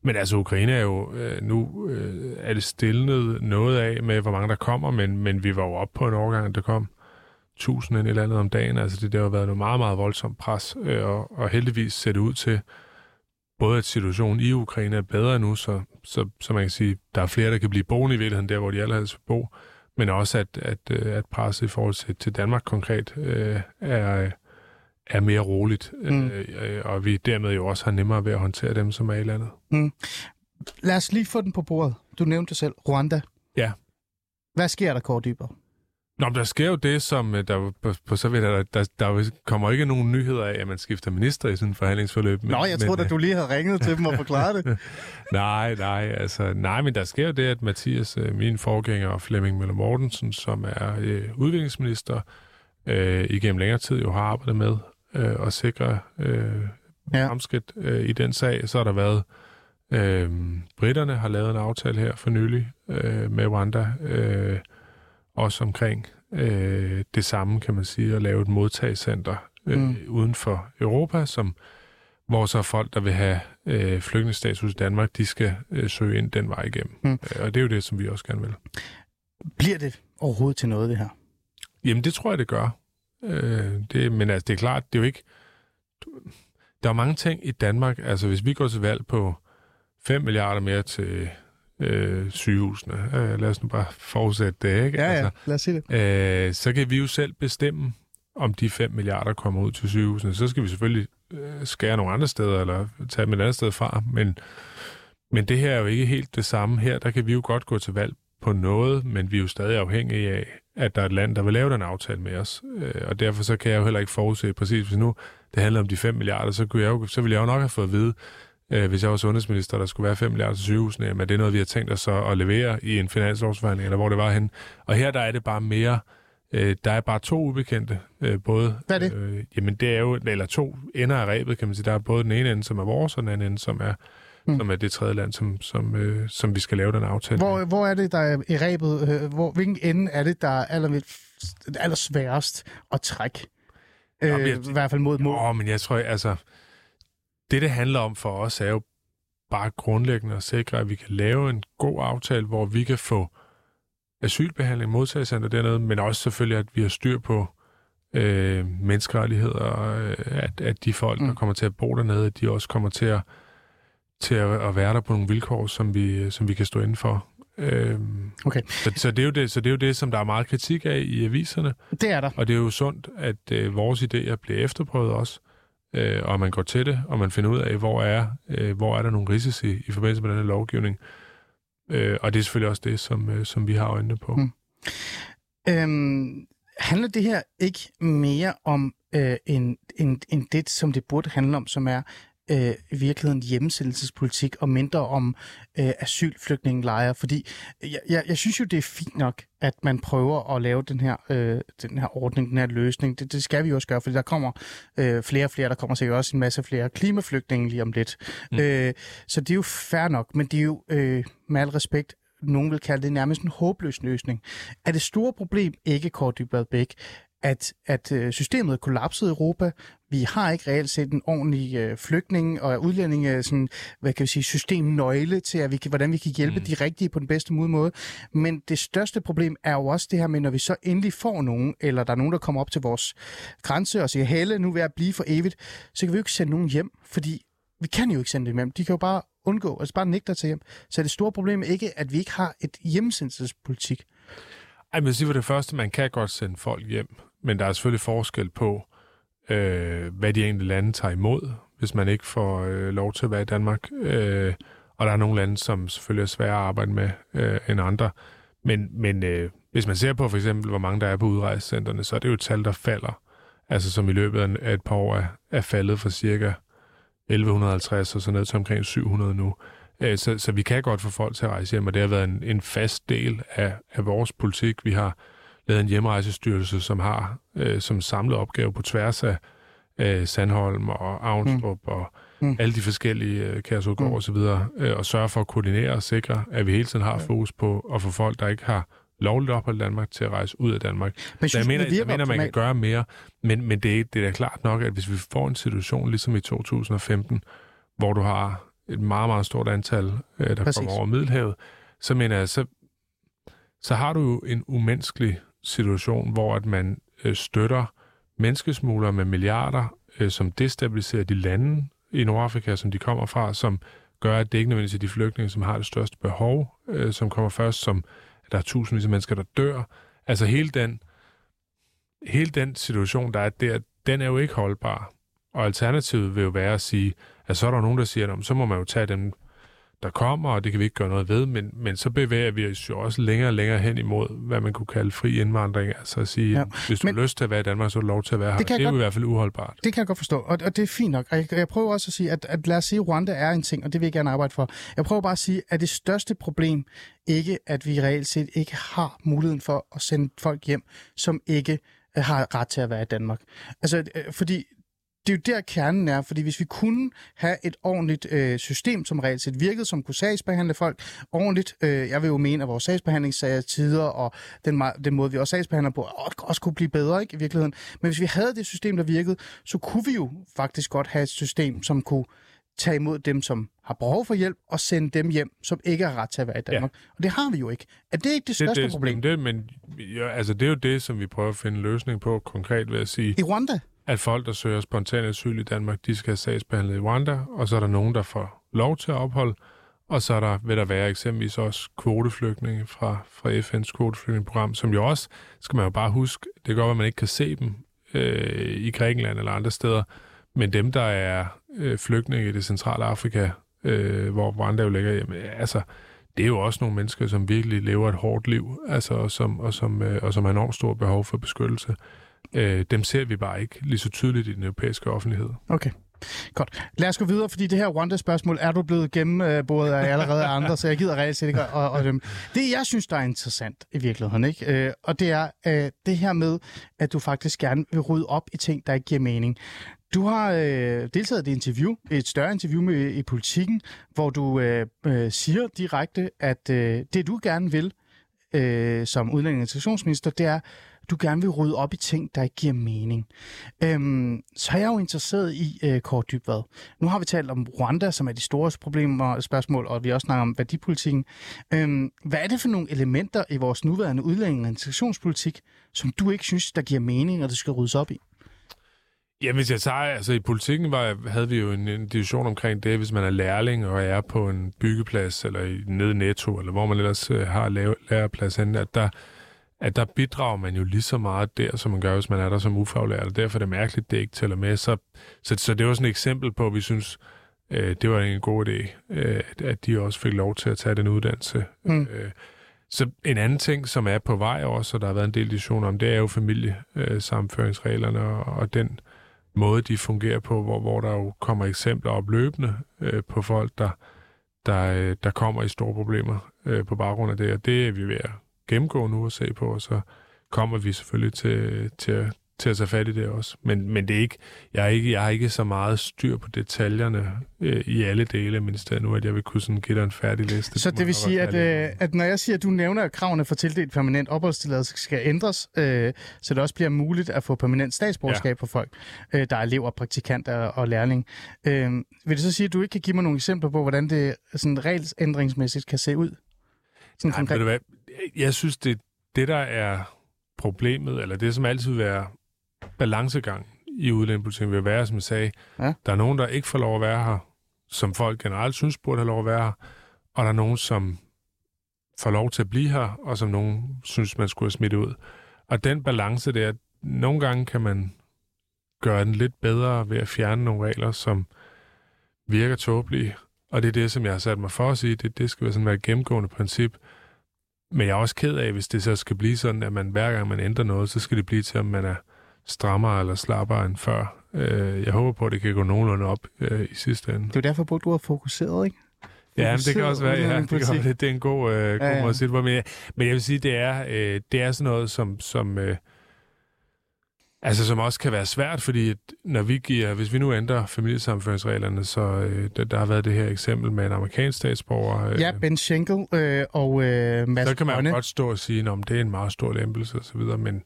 Men altså, Ukraine er jo øh, nu øh, er det stillet noget af med, hvor mange der kommer, men, men vi var jo oppe på en overgang, der kom 1000 eller andet om dagen. Altså det, det har været noget meget, meget voldsomt pres, øh, og, og heldigvis ser det ud til, både at situationen i Ukraine er bedre nu, så, så, så man kan sige, der er flere, der kan blive boende i virkeligheden der, hvor de allerhelst vil bo, men også at, at, øh, at presset i forhold til, til Danmark konkret øh, er, er mere roligt, mm. øh, og vi dermed jo også har nemmere ved at håndtere dem, som er i landet. Mm. Lad os lige få den på bordet. Du nævnte selv Rwanda. Ja. Hvad sker der, Kåre Dybere? Nå, der sker jo det, som øh, der på, på så vidt, der, der, der kommer ikke nogen nyheder af, at man skifter minister i sådan en forhandlingsforløb. Men, Nå, jeg troede, men, at du lige havde ringet til dem og forklaret det. nej, nej, altså, nej, men der sker jo det, at Mathias, øh, min forgænger, og Flemming Møller Mortensen, som er øh, udviklingsminister, øh, igennem længere tid jo har arbejdet med øh, at sikre øh, ja. fremskridt øh, i den sag. Så har der været, øh, britterne har lavet en aftale her for nylig øh, med Rwanda, øh, også omkring øh, det samme, kan man sige, at lave et modtagscenter øh, mm. uden for Europa, som hvor så folk, der vil have øh, flygtningsstatus i Danmark, de skal øh, søge ind den vej igennem. Mm. Øh, og det er jo det, som vi også gerne vil. Bliver det overhovedet til noget, det her? Jamen, det tror jeg, det gør. Øh, det, men altså, det er klart, det er jo ikke... Der er mange ting i Danmark. Altså, hvis vi går til valg på 5 milliarder mere til øh, sygehusene. Øh, lad os nu bare forudsætte det, ikke? Ja, ja, altså, lad os sige det. Øh, så kan vi jo selv bestemme, om de 5 milliarder kommer ud til sygehusene. Så skal vi selvfølgelig øh, skære nogle andre steder, eller tage dem et andet sted fra, men, men det her er jo ikke helt det samme. Her der kan vi jo godt gå til valg på noget, men vi er jo stadig afhængige af, at der er et land, der vil lave den aftale med os. Øh, og derfor så kan jeg jo heller ikke forudse præcis, hvis nu det handler om de 5 milliarder, så, kunne jeg jo, så ville jeg jo nok have fået at vide, øh, hvis jeg var sundhedsminister, der skulle være 5 milliarder til sygehusene, jamen det er noget, vi har tænkt os at levere i en finanslovsforhandling, eller hvor det var hen. Og her der er det bare mere, øh, der er bare to ubekendte. Øh, både, Hvad er det? Øh, jamen det er jo, eller to ender af rebet, kan man sige. Der er både den ene ende, som er vores, og den anden ende, som er mm. som er det tredje land, som, som, øh, som vi skal lave den aftale hvor, hvor er det, der er i rebet? Øh, hvor, hvilken ende er det, der er aller, aller sværest at trække? Øh, Jamen, jeg, I hvert fald mod mål. Åh, men jeg tror, altså det, det handler om for os, er jo bare grundlæggende at sikre, at vi kan lave en god aftale, hvor vi kan få asylbehandling, modtagelsescenter dernede, men også selvfølgelig, at vi har styr på øh, menneskerettigheder, øh, at, at de folk, mm. der kommer til at bo dernede, de også kommer til at, til at, at være der på nogle vilkår, som vi, som vi kan stå inden for. Øh, okay. så, så, det er jo det, så det er jo det, som der er meget kritik af i aviserne. Det er der. Og det er jo sundt, at øh, vores idéer bliver efterprøvet også øh, og man går til det, og man finder ud af, hvor er, øh, hvor er der nogle risici i forbindelse med den her lovgivning. Øh, og det er selvfølgelig også det, som, øh, som vi har øjnene på. Hmm. Øhm, handler det her ikke mere om øh, en, en, en det, som det burde handle om, som er øh, i virkeligheden hjemmesættelsespolitik og mindre om øh, asylflygtningelejre, fordi jeg, jeg, jeg synes jo, det er fint nok, at man prøver at lave den her, øh, den her ordning, den her løsning. Det, det skal vi også gøre, fordi der kommer øh, flere og flere, der kommer sikkert også en masse flere klimaflygtninge lige om lidt. Mm. Øh, så det er jo fair nok, men det er jo øh, med al respekt nogen vil kalde det nærmest en håbløs løsning. Er det store problem ikke, Kort Dybvad Bæk, at, at øh, systemet er kollapset i Europa. Vi har ikke reelt set en ordentlig øh, flygtning og udlænding sådan, hvad kan vi sige, systemnøgle til, at vi kan, hvordan vi kan hjælpe mm. de rigtige på den bedste måde. Men det største problem er jo også det her med, når vi så endelig får nogen, eller der er nogen, der kommer op til vores grænse og siger, Helle, nu vil jeg blive for evigt, så kan vi jo ikke sende nogen hjem, fordi vi kan jo ikke sende dem hjem. De kan jo bare undgå, altså bare nægte at tage hjem. Så er det store problem ikke, at vi ikke har et hjemmesendelsespolitik. Ej, men sige det første, man kan godt sende folk hjem men der er selvfølgelig forskel på, øh, hvad de enkelte lande tager imod, hvis man ikke får øh, lov til at være i Danmark. Øh, og der er nogle lande, som selvfølgelig er svære at arbejde med øh, end andre. Men, men øh, hvis man ser på for eksempel, hvor mange der er på udrejsecentrene, så er det jo et tal, der falder. Altså som i løbet af et par år er, er faldet fra cirka 1150 og så ned til omkring 700 nu. Øh, så, så vi kan godt få folk til at rejse hjem, og det har været en, en fast del af, af vores politik. Vi har lavet en hjemrejsestyrelse, som har øh, som samlet opgave på tværs af øh, Sandholm og Avnstrup mm. og mm. alle de forskellige øh, Kærsudgård mm. og så videre, øh, og sørge for at koordinere og sikre, at vi hele tiden har fokus på at få folk, der ikke har lovligt ophold i Danmark, til at rejse ud af Danmark. Men så jeg mener, jeg mener, man kan gøre mere, men, men det, er, det er da klart nok, at hvis vi får en situation ligesom i 2015, hvor du har et meget, meget stort antal, øh, der Præcis. kommer over Middelhavet, så mener jeg, så, så har du jo en umenneskelig situation, hvor at man øh, støtter menneskesmuglere med milliarder, øh, som destabiliserer de lande, i Nordafrika, som de kommer fra, som gør, at det ikke nødvendigvis er de flygtninge, som har det største behov, øh, som kommer først, som at der er tusindvis af mennesker, der dør. Altså hele den, hele den situation, der er der, den er jo ikke holdbar. Og alternativet vil jo være at sige, at så er der nogen, der siger, at så må man jo tage dem, der kommer, og det kan vi ikke gøre noget ved, men, men så bevæger vi os jo også længere og længere hen imod, hvad man kunne kalde fri indvandring. Altså at sige, ja. hvis du men, har lyst til at være i Danmark, så er du lov til at være her. Det, det er godt, i hvert fald uholdbart. Det kan jeg godt forstå, og, og det er fint nok. Og jeg, jeg prøver også at sige, at, at lad os sige, at Rwanda er en ting, og det vil jeg gerne arbejde for. Jeg prøver bare at sige, at det største problem ikke, at vi reelt set ikke har muligheden for at sende folk hjem, som ikke øh, har ret til at være i Danmark. Altså, øh, fordi det er jo der kernen er, fordi hvis vi kunne have et ordentligt øh, system, som reelt set virkede, som kunne sagsbehandle folk ordentligt, øh, jeg vil jo mene, at vores sagsbehandlingssager tider og den, den måde, vi også sagsbehandler på, også kunne blive bedre ikke, i virkeligheden. Men hvis vi havde det system, der virkede, så kunne vi jo faktisk godt have et system, som kunne tage imod dem, som har behov for hjælp, og sende dem hjem, som ikke har ret til at være i Danmark. Ja. Og det har vi jo ikke. Er det ikke det største det, det, problem? Det, men ja, altså, det er jo det, som vi prøver at finde løsning på konkret ved at sige... I Rwanda? At folk, der søger spontan asyl i Danmark, de skal have sagsbehandlet i Rwanda, og så er der nogen, der får lov til at opholde, og så er der, vil der være eksempelvis også kvoteflygtninge fra, fra FN's kvoteflygtningeprogram, som jo også, skal man jo bare huske, det kan godt være, at man ikke kan se dem øh, i Grækenland eller andre steder, men dem, der er øh, flygtninge i det centrale Afrika, øh, hvor Rwanda jo ligger, jamen, altså, det er jo også nogle mennesker, som virkelig lever et hårdt liv, altså, og, som, og, som, øh, og som har enormt stort behov for beskyttelse øh, dem ser vi bare ikke lige så tydeligt i den europæiske offentlighed. Okay. Godt. Lad os gå videre, fordi det her Rwanda-spørgsmål er du blevet gennemboret af allerede andre, så jeg gider reelt set ikke og, og dem. Det, jeg synes, der er interessant i virkeligheden, ikke? Øh, og det er øh, det her med, at du faktisk gerne vil rydde op i ting, der ikke giver mening. Du har øh, deltaget i et interview, et større interview med i politikken, hvor du øh, øh, siger direkte, at øh, det du gerne vil øh, som udlænding og integrationsminister, det er du gerne vil rydde op i ting, der ikke giver mening. Øhm, så er jeg jo interesseret i øh, Kåre Dybvad. Nu har vi talt om Rwanda, som er de store problemer og spørgsmål, og vi har også snakket om værdipolitikken. Øhm, hvad er det for nogle elementer i vores nuværende udlænding- og integrationspolitik, som du ikke synes, der giver mening, og det skal ryddes op i? Ja, hvis jeg tager, altså i politikken var, havde vi jo en, en diskussion omkring det, hvis man er lærling og er på en byggeplads, eller i, nede Netto, eller hvor man ellers øh, har læreplads henne, at der, at der bidrager man jo lige så meget der, som man gør, hvis man er der som ufaglært, og derfor er det mærkeligt, at det ikke tæller med. Så, så, så det var sådan et eksempel på, at vi synes, øh, det var en god idé, øh, at de også fik lov til at tage den uddannelse. Mm. Øh, så en anden ting, som er på vej også, og der har været en del diskussion om, det er jo familiesamføringsreglerne og, og den måde, de fungerer på, hvor, hvor der jo kommer eksempler op løbende øh, på folk, der, der, øh, der kommer i store problemer øh, på baggrund af det, og det er vi ved at gennemgå nu og se på, og så kommer vi selvfølgelig til, til, til at tage fat i det også. Men, men det er ikke, jeg, er ikke, jeg har ikke så meget styr på detaljerne øh, i alle dele af ministeriet nu, at jeg vil kunne sådan give dig en færdig liste. Så det vil sige, at, øh, at når jeg siger, at du nævner, at kravene for tildelt permanent opholdstilladelse skal ændres, øh, så det også bliver muligt at få permanent statsborgerskab ja. for folk, øh, der er elever, praktikanter og lærling. Øh, vil det så sige, at du ikke kan give mig nogle eksempler på, hvordan det sådan regelsændringsmæssigt kan se ud? Sådan Nej, ved du hvad? Jeg synes, det det, der er problemet, eller det, som altid vil være balancegang i udlændingepolitikken, vil være, som jeg sagde, ja. der er nogen, der ikke får lov at være her, som folk generelt synes burde have lov at være her, og der er nogen, som får lov til at blive her, og som nogen synes, man skulle have smidt ud. Og den balance der, nogle gange kan man gøre den lidt bedre ved at fjerne nogle regler, som virker tåbelige, og det er det, som jeg har sat mig for at sige. Det, det skal være sådan være et gennemgående princip. Men jeg er også ked af, hvis det så skal blive sådan, at man hver gang man ændrer noget, så skal det blive til, om man er strammere eller slappere end før. Øh, jeg håber på, at det kan gå nogenlunde op øh, i sidste ende. Det er derfor, at du har fokuseret, ikke? Ja, men det kan også være, ja, det, kan, det, det er en god, øh, god ja, ja. måde at sige det på. Men, men jeg vil sige, det er, øh, det er sådan noget, som, som øh, Altså, som også kan være svært, fordi når vi giver, hvis vi nu ændrer familiesamføringsreglerne, så øh, der, der har været det her eksempel med en amerikansk statsborger. Øh, ja, Ben Schenkel øh, og øh, Mads Så kan man Brønne. godt stå og sige, om det er en meget stor lempelse osv., men,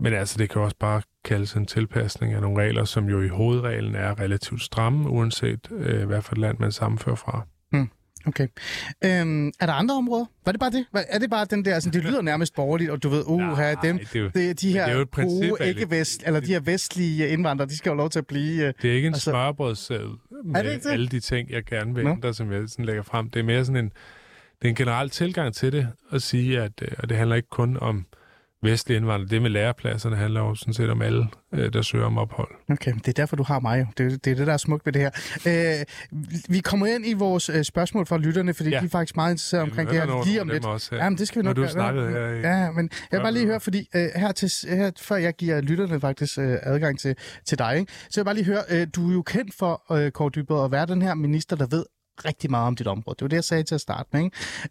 men altså, det kan også bare kaldes en tilpasning af nogle regler, som jo i hovedreglen er relativt stramme, uanset øh, hvad for et land man sammenfører fra. Okay. Øhm, er der andre områder? Var det bare det? Er det bare den der, altså, det lyder nærmest borgerligt, og du ved, uh, Nej, dem, det er jo, det, de her det er gode, ikke vest, eller de her vestlige indvandrere, de skal jo lov til at blive... Det er ikke en altså, smørbrødsseddel, med det det? alle de ting, jeg gerne vil Nå. ændre, som jeg sådan lægger frem. Det er mere sådan en, det er en generel tilgang til det, at sige, at øh, og det handler ikke kun om vestlige indvandrere. Det med lærepladserne handler jo sådan set om alle, øh, der søger om ophold. Okay, det er derfor, du har mig. Det, er- det er det, der er smukt ved det her. Øh, vi kommer ind i vores øh, spørgsmål fra lytterne, fordi ja. Ja. de er faktisk meget interesserede omkring det her er lige om lidt. Også, her. Jamen, det skal vi nok gøre. snakkede her i- Ja, men jeg vil bare lige høre, fordi øh, her, til, her, før jeg giver lytterne faktisk øh, adgang til, til dig, ikke? så vil jeg bare lige høre, øh, du er jo kendt for, øh, Kåre Dybvad, at være den her minister, der ved rigtig meget om dit område. Det var det, jeg sagde til at starte med.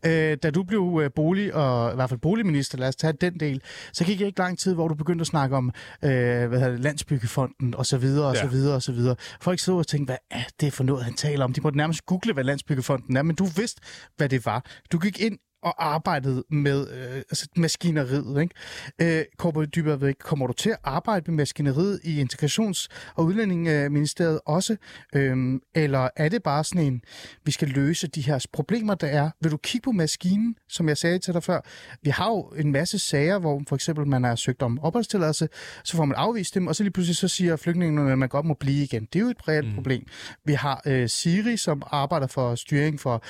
Ikke? Øh, da du blev øh, bolig, og i hvert fald boligminister, lad os tage den del, så gik det ikke lang tid, hvor du begyndte at snakke om øh, hvad hedder det, Landsbyggefonden og så videre og Ja. så videre og så videre. Folk så og tænkte, hvad er det for noget, han taler om? De måtte nærmest google, hvad Landsbyggefonden er, men du vidste, hvad det var. Du gik ind og arbejdede med øh, altså maskineriet. Ikke? Øh, Kåre Dybvad, ikke, kommer du til at arbejde med maskineriet i Integrations- og Udlændingeministeriet også? Øhm, eller er det bare sådan en, vi skal løse de her problemer, der er? Vil du kigge på maskinen, som jeg sagde til dig før? Vi har jo en masse sager, hvor for eksempel man har søgt om opholdstilladelse, så får man afvist dem, og så lige pludselig så siger flygtningene, at man godt må blive igen. Det er jo et reelt mm. problem. Vi har øh, Siri, som arbejder for styring for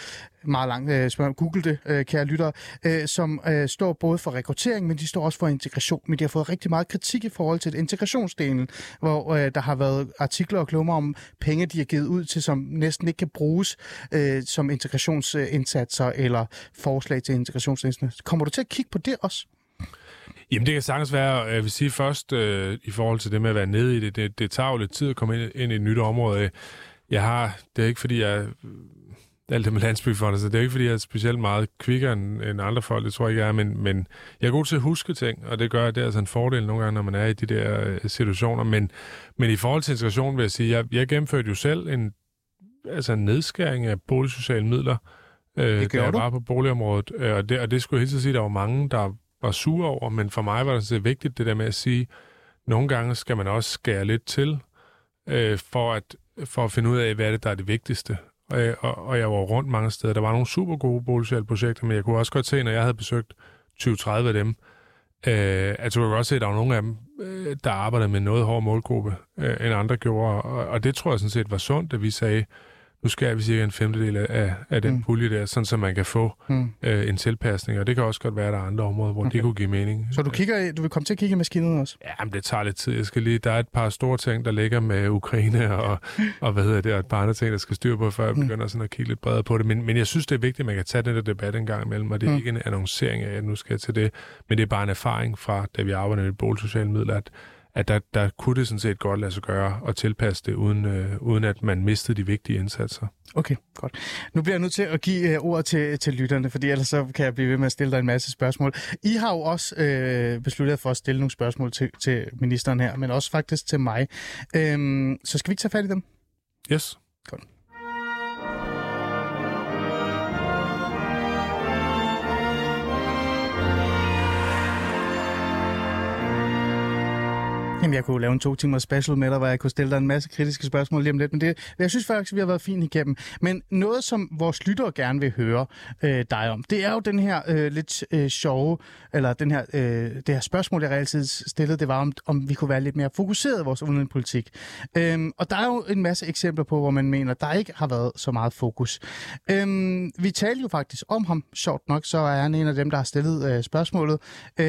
meget langt, øh, spørgsmål. google det, øh, kære lyttere, øh, som øh, står både for rekruttering, men de står også for integration. Men de har fået rigtig meget kritik i forhold til integrationsdelen, hvor øh, der har været artikler og klummer om penge, de har givet ud til, som næsten ikke kan bruges øh, som integrationsindsatser eller forslag til integrationsindsatser. Kommer du til at kigge på det også? Jamen, det kan sagtens være, øh, jeg vil sige først, øh, i forhold til det med at være nede i det, det, det tager jo lidt tid at komme ind, ind i et nyt område. Jeg har, det er ikke fordi, jeg alt det med landsbyfondet, så det er ikke fordi, jeg er specielt meget kvikkere end, end andre folk, det tror jeg ikke, jeg er, men, men jeg er god til at huske ting, og det gør, det er altså en fordel nogle gange, når man er i de der øh, situationer, men, men i forhold til integration vil jeg sige, jeg, jeg gennemførte jo selv en, altså en nedskæring af boligsociale midler, øh, Det da jeg du? var på boligområdet, øh, og, det, og det skulle jeg helt sige, at der var mange, der var sure over, men for mig var det så vigtigt det der med at sige, nogle gange skal man også skære lidt til, øh, for, at, for at finde ud af, hvad er det, der er det vigtigste. Og, og, og jeg var rundt mange steder. Der var nogle super gode boligsociale projekter, men jeg kunne også godt se, når jeg havde besøgt 20-30 af dem, øh, at du kunne godt se, at der var nogle af dem, øh, der arbejdede med noget hård målgruppe, øh, end andre gjorde. Og, og det tror jeg sådan set var sundt, at vi sagde, nu skal vi cirka en femtedel af, af den Mm. mm. pulje der, sådan så man kan få Mm. øh, en tilpasning. Og det kan også godt være, at der er andre områder, hvor okay. Det kunne give mening. Så du, kigger, du vil komme til at kigge i maskinen også? Ja, men det tager lidt tid. Jeg skal lige, der er et par store ting, der ligger med Ukraine og, og hvad hedder det, og et par andre ting, der skal styre på, før jeg Mm. begynder sådan at kigge lidt bredere på det. Men, men jeg synes, det er vigtigt, at man kan tage den der debat en gang imellem, og det er Mm. mm. ikke en annoncering af, at nu skal jeg til det, men det er bare en erfaring fra, da vi arbejder med boligsociale midler, at, at der, der kunne det sådan set godt lade sig gøre og tilpasse det, uden, øh, uden at man mistede de vigtige indsatser. Okay, godt. Nu bliver jeg nødt til at give uh, ordet til, til lytterne, fordi ellers så kan jeg blive ved med at stille dig en masse spørgsmål. I har jo også øh, besluttet for at stille nogle spørgsmål til, til ministeren her, men også faktisk til mig. Øhm, så skal vi ikke tage fat i dem? Yes. Jamen, jeg kunne lave en to timer special med dig, hvor jeg kunne stille dig en masse kritiske spørgsmål lige om lidt, men det, jeg synes faktisk, vi har været fint igennem. Men noget, som vores lyttere gerne vil høre øh, dig om, det er jo den her øh, lidt øh, sjove, eller den her, øh, det her spørgsmål, jeg altid stillede, det var, om, om vi kunne være lidt mere fokuseret i vores udenrigspolitik. Øhm, og der er jo en masse eksempler på, hvor man mener, der ikke har været så meget fokus. Øhm, vi talte jo faktisk om ham, sjovt nok, så er han en af dem, der har stillet øh, spørgsmålet. Øh,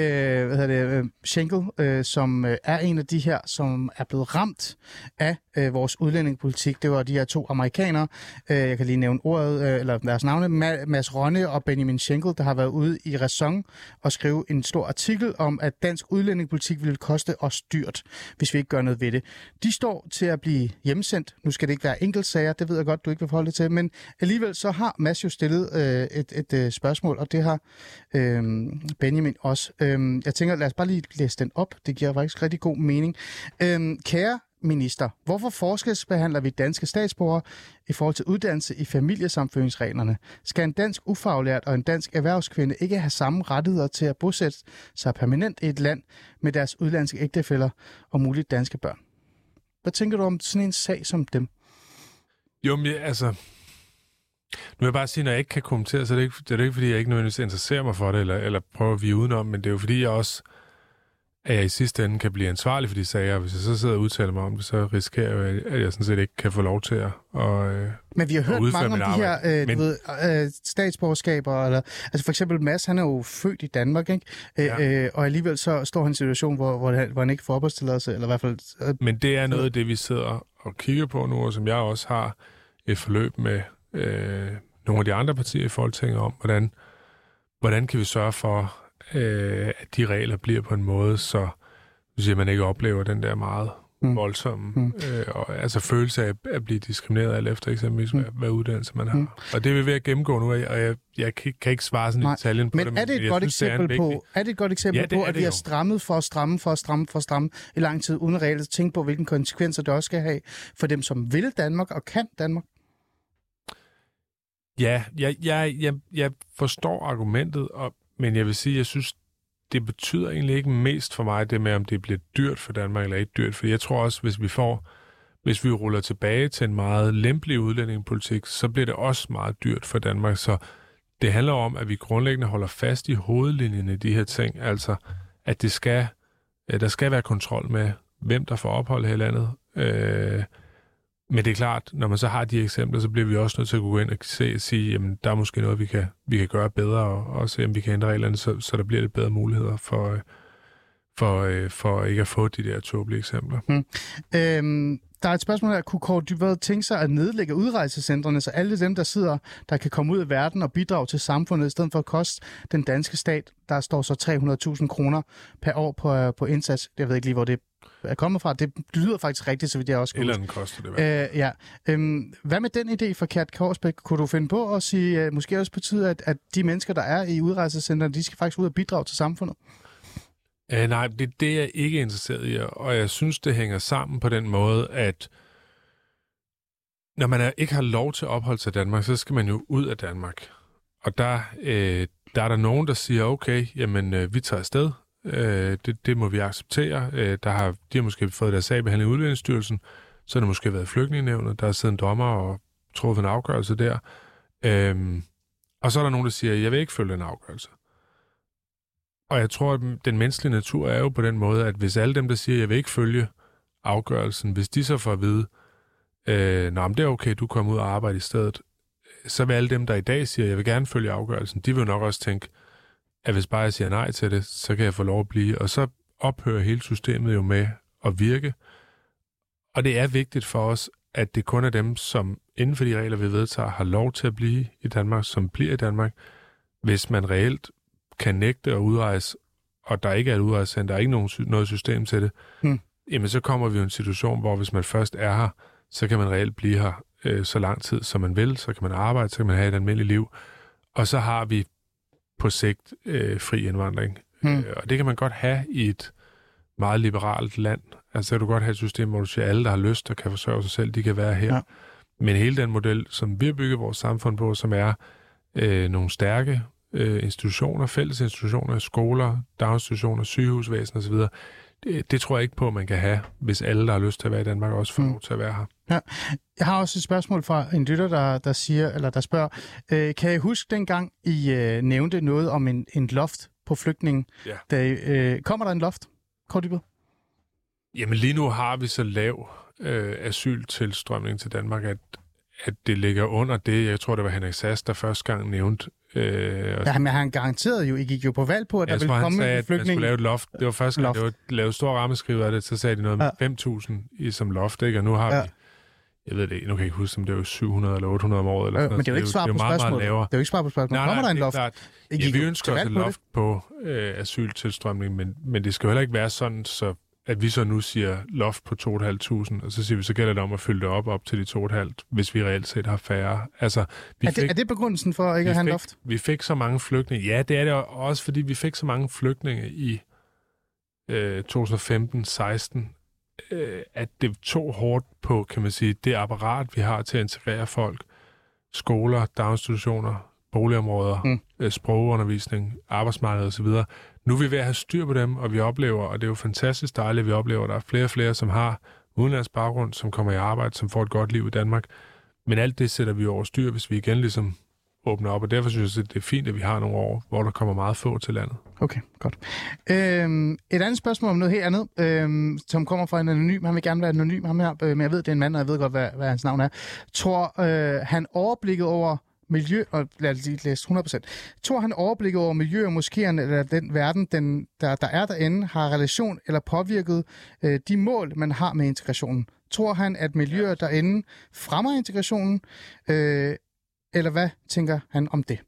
hvad hedder det? Øh, Schenkel, øh, som øh, er en af de her, som er blevet ramt af øh, vores udlændingepolitik. Det var de her to amerikanere. Øh, jeg kan lige nævne ordet, øh, eller deres navne, Ma- Mads Ronne og Benjamin Schenkel, der har været ude i Ræson og skrive en stor artikel om, at dansk udlændingepolitik vil koste os dyrt, hvis vi ikke gør noget ved det. De står til at blive hjemsendt. Nu skal det ikke være enkeltsager, det ved jeg godt, du ikke vil forholde dig til, men alligevel så har Mads jo stillet øh, et, et øh, spørgsmål, og det har øh, Benjamin også. Øh, jeg tænker, lad os bare lige læse den op. Det giver faktisk rigtig god mening øhm kære minister, hvorfor forskelsbehandler vi danske statsborgere i forhold til uddannelse i familiesamføringsreglerne? Skal en dansk ufaglært og en dansk erhvervskvinde ikke have samme rettigheder til at bosætte sig permanent i et land med deres udlandske ægtefæller og muligt danske børn? Hvad tænker du om sådan en sag som dem? Jo, men altså... Nu vil jeg bare sige, når jeg ikke kan kommentere, så er det ikke, det er det ikke fordi, jeg ikke nødvendigvis interesserer mig for det, eller, eller prøver at vi udenom, men det er jo fordi, jeg også at jeg i sidste ende kan blive ansvarlig for de sager. Hvis jeg så sidder og udtaler mig om det, så risikerer jeg, at jeg sådan set ikke kan få lov til at... Og, øh, Men vi har hørt mange om de her øh, Men... ved, øh, statsborgerskaber. Eller, altså for eksempel Mads, han er jo født i Danmark, ikke? Øh, ja. øh, og alligevel så står han i en situation, hvor, hvor, han, hvor han ikke får opholdstilladelse, eller i hvert fald... Øh, Men det er noget af det, vi sidder og kigger på nu, og som jeg også har et forløb med øh, nogle af de andre partier i Folketinget om, hvordan, hvordan kan vi sørge for, øh, at de regler bliver på en måde, så at man ikke oplever den der meget mm. voldsomme mm. Øh, og, altså følelse af at blive diskrimineret alt efter eksempelvis, mm. hvad, hvad uddannelse man har. Mm. Og det er vi ved at gennemgå nu, og jeg, jeg, jeg kan, kan ikke svare sådan i detaljen på men det. Men er det et godt synes, eksempel det er på, er det et godt eksempel ja, på, at vi har strammet for at stramme, for at stramme, for at stramme i lang tid, uden reelt at tænke på, hvilke konsekvenser det også skal have for dem, som vil Danmark og kan Danmark? Ja, jeg, jeg, jeg, jeg forstår argumentet, og, men jeg vil sige, jeg synes, det betyder egentlig ikke mest for mig, det med, om det bliver dyrt for Danmark eller ikke dyrt. For jeg tror også, hvis vi får, hvis vi ruller tilbage til en meget lempelig udlændingepolitik, så bliver det også meget dyrt for Danmark. Så det handler om, at vi grundlæggende holder fast i hovedlinjen i de her ting. Altså, at det skal, der skal være kontrol med, hvem der får ophold her i landet. Øh, men det er klart, når man så har de eksempler, så bliver vi også nødt til at gå ind og se sige, jamen der er måske noget, vi kan, vi kan gøre bedre, og, og se, om vi kan ændre reglerne, så, så der bliver lidt bedre muligheder for, øh, for, øh, for ikke at få de der tåbelige eksempler. Hmm. Øhm, der er et spørgsmål her. Kunne Kåre Dybvad tænke sig at nedlægge udrejsecentrene, så alle dem, der sidder, der kan komme ud af verden og bidrage til samfundet, i stedet for at koste den danske stat, der står så 300.000 kroner per år på, øh, på indsats. Jeg ved ikke lige, hvor det er kommet fra. Det lyder faktisk rigtigt, så vidt jeg også kunne Eller den koster det. Øh, ja. Øhm, hvad med den idé for Kert Korsbæk? Kunne du finde på at sige, uh, måske også betyde, at, at de mennesker, der er i udrejsecentrene, de skal faktisk ud og bidrage til samfundet? Uh, nej, det, det er jeg ikke interesseret i, og jeg synes, det hænger sammen på den måde, at når man er, ikke har lov til at opholde sig i Danmark, så skal man jo ud af Danmark. Og der, øh, der er der nogen, der siger, okay, jamen øh, vi tager afsted, Øh, det, det må vi acceptere. Øh, der har, de har måske fået deres sag behandlet i Udlændingsstyrelsen, så har det måske været flygtningenevnet, der har siddet en dommer og truffet en afgørelse der. Øh, og så er der nogen, der siger, jeg vil ikke følge en afgørelse. Og jeg tror, at den menneskelige natur er jo på den måde, at hvis alle dem, der siger, jeg vil ikke følge afgørelsen, hvis de så får at vide, øh, Nå, det er okay, du kommer ud og arbejde i stedet, så vil alle dem, der i dag siger, jeg vil gerne følge afgørelsen, de vil nok også tænke, at hvis bare jeg siger nej til det, så kan jeg få lov at blive. Og så ophører hele systemet jo med at virke. Og det er vigtigt for os, at det kun er dem, som inden for de regler, vi vedtager, har lov til at blive i Danmark, som bliver i Danmark. Hvis man reelt kan nægte at udrejse, og der ikke er et udrejsecenter, der er ikke nogen, noget system til det, hmm. jamen så kommer vi i en situation, hvor hvis man først er her, så kan man reelt blive her øh, så lang tid, som man vil, så kan man arbejde, så kan man have et almindeligt liv. Og så har vi på sigt øh, fri indvandring. Øh, og det kan man godt have i et meget liberalt land. Altså, kan du godt have et system, hvor du siger, at alle, der har lyst og kan forsørge sig selv, de kan være her. Ja. Men hele den model, som vi har bygget vores samfund på, som er øh, nogle stærke øh, institutioner, fælles institutioner, skoler, daginstitutioner, sygehusvæsen osv., det, det tror jeg ikke på, man kan have, hvis alle, der har lyst til at være i Danmark, også får mm. lov til at være her. Ja. Jeg har også et spørgsmål fra en lytter, der, der siger, eller der spørger, øh, kan I huske dengang, I øh, nævnte noget om en, en loft på flygtningen? Ja. Da, øh, kommer der en loft? Kort Jamen lige nu har vi så lav øh, asyltilstrømning til Danmark, at, at det ligger under det. Jeg tror, det var Henrik Sass, der første gang nævnte Øh, ja, men han garanterede jo, I gik jo på valg på, at der ville komme sagde, en flygtning. at man skulle lave et loft. Det var første gang, det var lavet stor rammeskriver af det, så sagde de noget med ja. 5.000 i som loft, ikke? Og nu har ja. vi jeg ved det nu kan jeg ikke huske, om det var 700 eller 800 om året. Eller sådan øh, men det er jo ikke svar på spørgsmålet. Det er jo ikke svar på spørgsmålet. Kommer der en loft? Ja, vi ønsker os et loft på øh, asyltilstrømning, men, men det skal jo heller ikke være sådan, så at vi så nu siger loft på 2.500, og så siger vi, så gælder det om at fylde det op op til de 2.500, hvis vi reelt set har færre. Altså, vi er, det, fik, er det begrundelsen for ikke at have fik, loft? Vi fik så mange flygtninge. Ja, det er det også, fordi vi fik så mange flygtninge i øh, 2015-16, øh, at det tog hårdt på, kan man sige, det apparat, vi har til at integrere folk. Skoler, daginstitutioner, boligområder, mm. øh, sprogundervisning, arbejdsmarked osv. Nu er vi ved at have styr på dem, og vi oplever, og det er jo fantastisk dejligt, at vi oplever, at der er flere og flere, som har udenlands baggrund, som kommer i arbejde, som får et godt liv i Danmark. Men alt det sætter vi over styr, hvis vi igen ligesom åbner op, og derfor synes jeg, at det er fint, at vi har nogle år, hvor der kommer meget få til landet. Okay, godt. Øhm, et andet spørgsmål om noget helt andet, øhm, som kommer fra en anonym. Han vil gerne være anonym, ham her, øh, men jeg ved, det er en mand, og jeg ved godt, hvad, hvad hans navn er. Tror øh, han overblikket over miljø, og lad os lige læse 100%. Tror han overblikket over miljø og moskéerne, eller den verden, den, der, der er derinde, har relation eller påvirket øh, de mål, man har med integrationen? Tror han, at miljøer derinde fremmer integrationen, øh, eller hvad tænker han om det?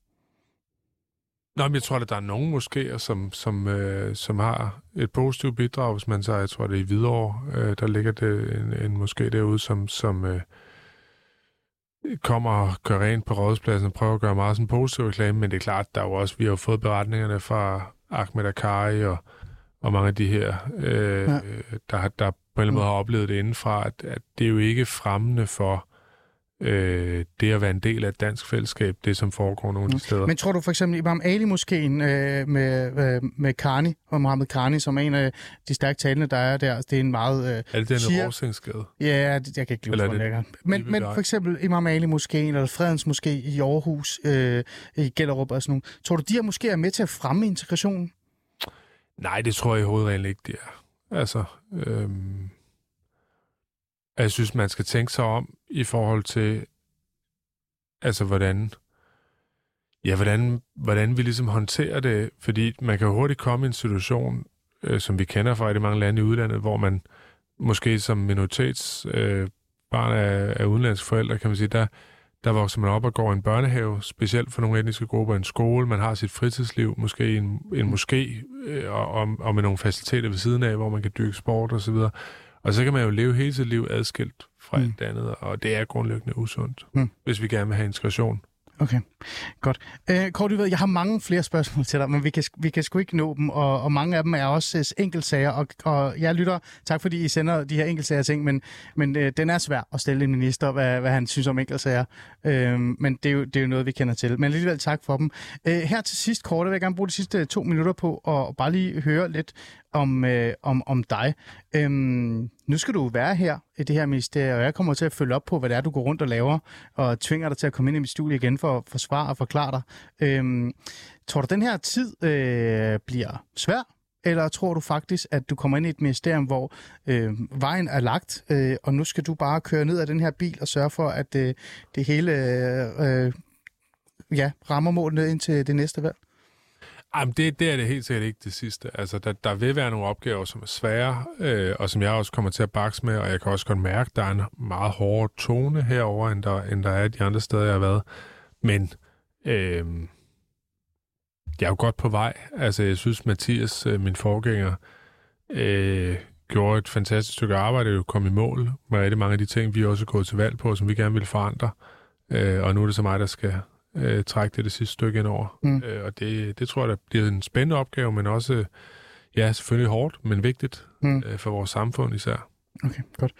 Nå, men jeg tror, at der er nogle moskéer, som, som, øh, som har et positivt bidrag. Hvis man så, jeg tror, det er i Hvidovre, øh, der ligger det en, en moské derude, som, som øh, kommer og gør rent på rådspladsen og prøver at gøre meget sådan positiv reklame, men det er klart, der er jo også, vi har jo fået beretningerne fra Ahmed Akari og, og mange af de her, øh, ja. der, der på en eller anden måde har oplevet det indenfra, at, at det er jo ikke fremmende for øh, det at være en del af et dansk fællesskab, det som foregår nogle af de mm. steder. Men tror du for eksempel Imam Ali-moskeen øh, med, øh, med Karni, og Mohammed Karni, som er en af de stærke talende, der er der, det er en meget... Øh, er det den siger... Råsingsgade? Ja, det, jeg kan ikke lide det, det men, men for eksempel Imam Ali-moskeen, eller Fredens Moské i Aarhus, øh, i Gellerup og sådan nogle. Tror du, de her måske er med til at fremme integrationen? Nej, det tror jeg i hovedreglen ikke, de er. Altså, og jeg synes, man skal tænke sig om i forhold til, altså hvordan, ja, hvordan, hvordan vi ligesom håndterer det, fordi man kan hurtigt komme i en situation, øh, som vi kender fra de mange lande i udlandet, hvor man måske som minoritets øh, barn af, af udenlandske forældre, kan man sige, der, der vokser man op og går i en børnehave, specielt for nogle etniske grupper, en skole, man har sit fritidsliv, måske en, en moské, øh, og, og, og med nogle faciliteter ved siden af, hvor man kan dyrke sport osv., og så kan man jo leve hele sit liv adskilt fra mm. alt andet, og det er grundlæggende usundt, mm. hvis vi gerne vil have integration. Okay, godt. Øh, Kort, ved, jeg har mange flere spørgsmål til dig, men vi kan, vi kan sgu ikke nå dem, og, og mange af dem er også enkeltsager, og, og jeg lytter, tak fordi I sender de her enkeltsager ting, men, men uh, den er svær at stille en minister, hvad, hvad han synes om enkeltsager, uh, men det er, jo, det er jo noget, vi kender til. Men alligevel tak for dem. Uh, her til sidst, Kort, vil jeg gerne bruge de sidste to minutter på, og bare lige høre lidt om, øh, om, om dig. Øhm, nu skal du være her i det her ministerie, og jeg kommer til at følge op på, hvad det er, du går rundt og laver, og tvinger dig til at komme ind i mit studie igen for at forsvare og forklare dig. Øhm, tror du, den her tid øh, bliver svær? Eller tror du faktisk, at du kommer ind i et ministerium, hvor øh, vejen er lagt, øh, og nu skal du bare køre ned af den her bil og sørge for, at øh, det hele øh, øh ja, rammer målet ind til det næste valg? Jamen, det, det er det helt sikkert ikke det sidste. Altså, der, der vil være nogle opgaver, som er svære, øh, og som jeg også kommer til at bakse med, og jeg kan også godt mærke, at der er en meget hårdere tone herover end der, end der er de andre steder, jeg har været. Men øh, jeg er jo godt på vej. Altså, jeg synes, Mathias, øh, min forgænger, øh, gjorde et fantastisk stykke arbejde, og kom i mål med rigtig mange af de ting, vi også er gået til valg på, som vi gerne vil forandre. Øh, og nu er det så mig, der skal øh, trække det det sidste stykke ind over. Mm. Øh, og det, det tror jeg, der bliver en spændende opgave, men også, ja, selvfølgelig hårdt, men vigtigt mm. øh, for vores samfund især. Okay, godt.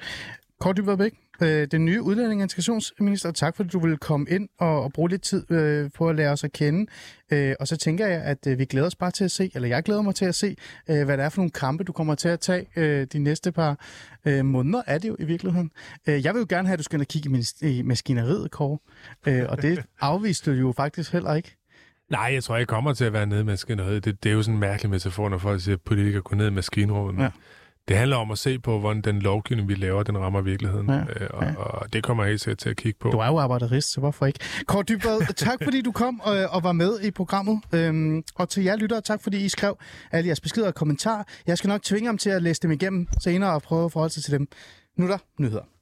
Kort Dybvad øh, den nye udlænding- og integrationsminister. Tak fordi du ville komme ind og, og bruge lidt tid øh, på at lære os at kende. Øh, og så tænker jeg, at øh, vi glæder os bare til at se, eller jeg glæder mig til at se, øh, hvad det er for nogle kampe, du kommer til at tage øh, de næste par øh, måneder, er det jo i virkeligheden. Øh, jeg vil jo gerne have, at du skal kigge i, i maskineriet, Kåre. Øh, og det afviste du jo faktisk heller ikke. Nej, jeg tror, jeg kommer til at være nede i maskineriet. Det, det er jo sådan en mærkelig metafor, når folk siger, at politikere går ned i maskinrummet. Ja. Det handler om at se på, hvordan den lovgivning, vi laver, den rammer virkeligheden. Ja, øh, og, ja. og det kommer jeg helt til at kigge på. Du er jo arbejderist, så hvorfor ikke? Kåre Dybvad, tak fordi du kom og, og var med i programmet. Øhm, og til jer lyttere, tak fordi I skrev alle jeres beskeder og kommentarer. Jeg skal nok tvinge ham til at læse dem igennem senere og prøve at forholde sig til dem. Nu er der nyheder.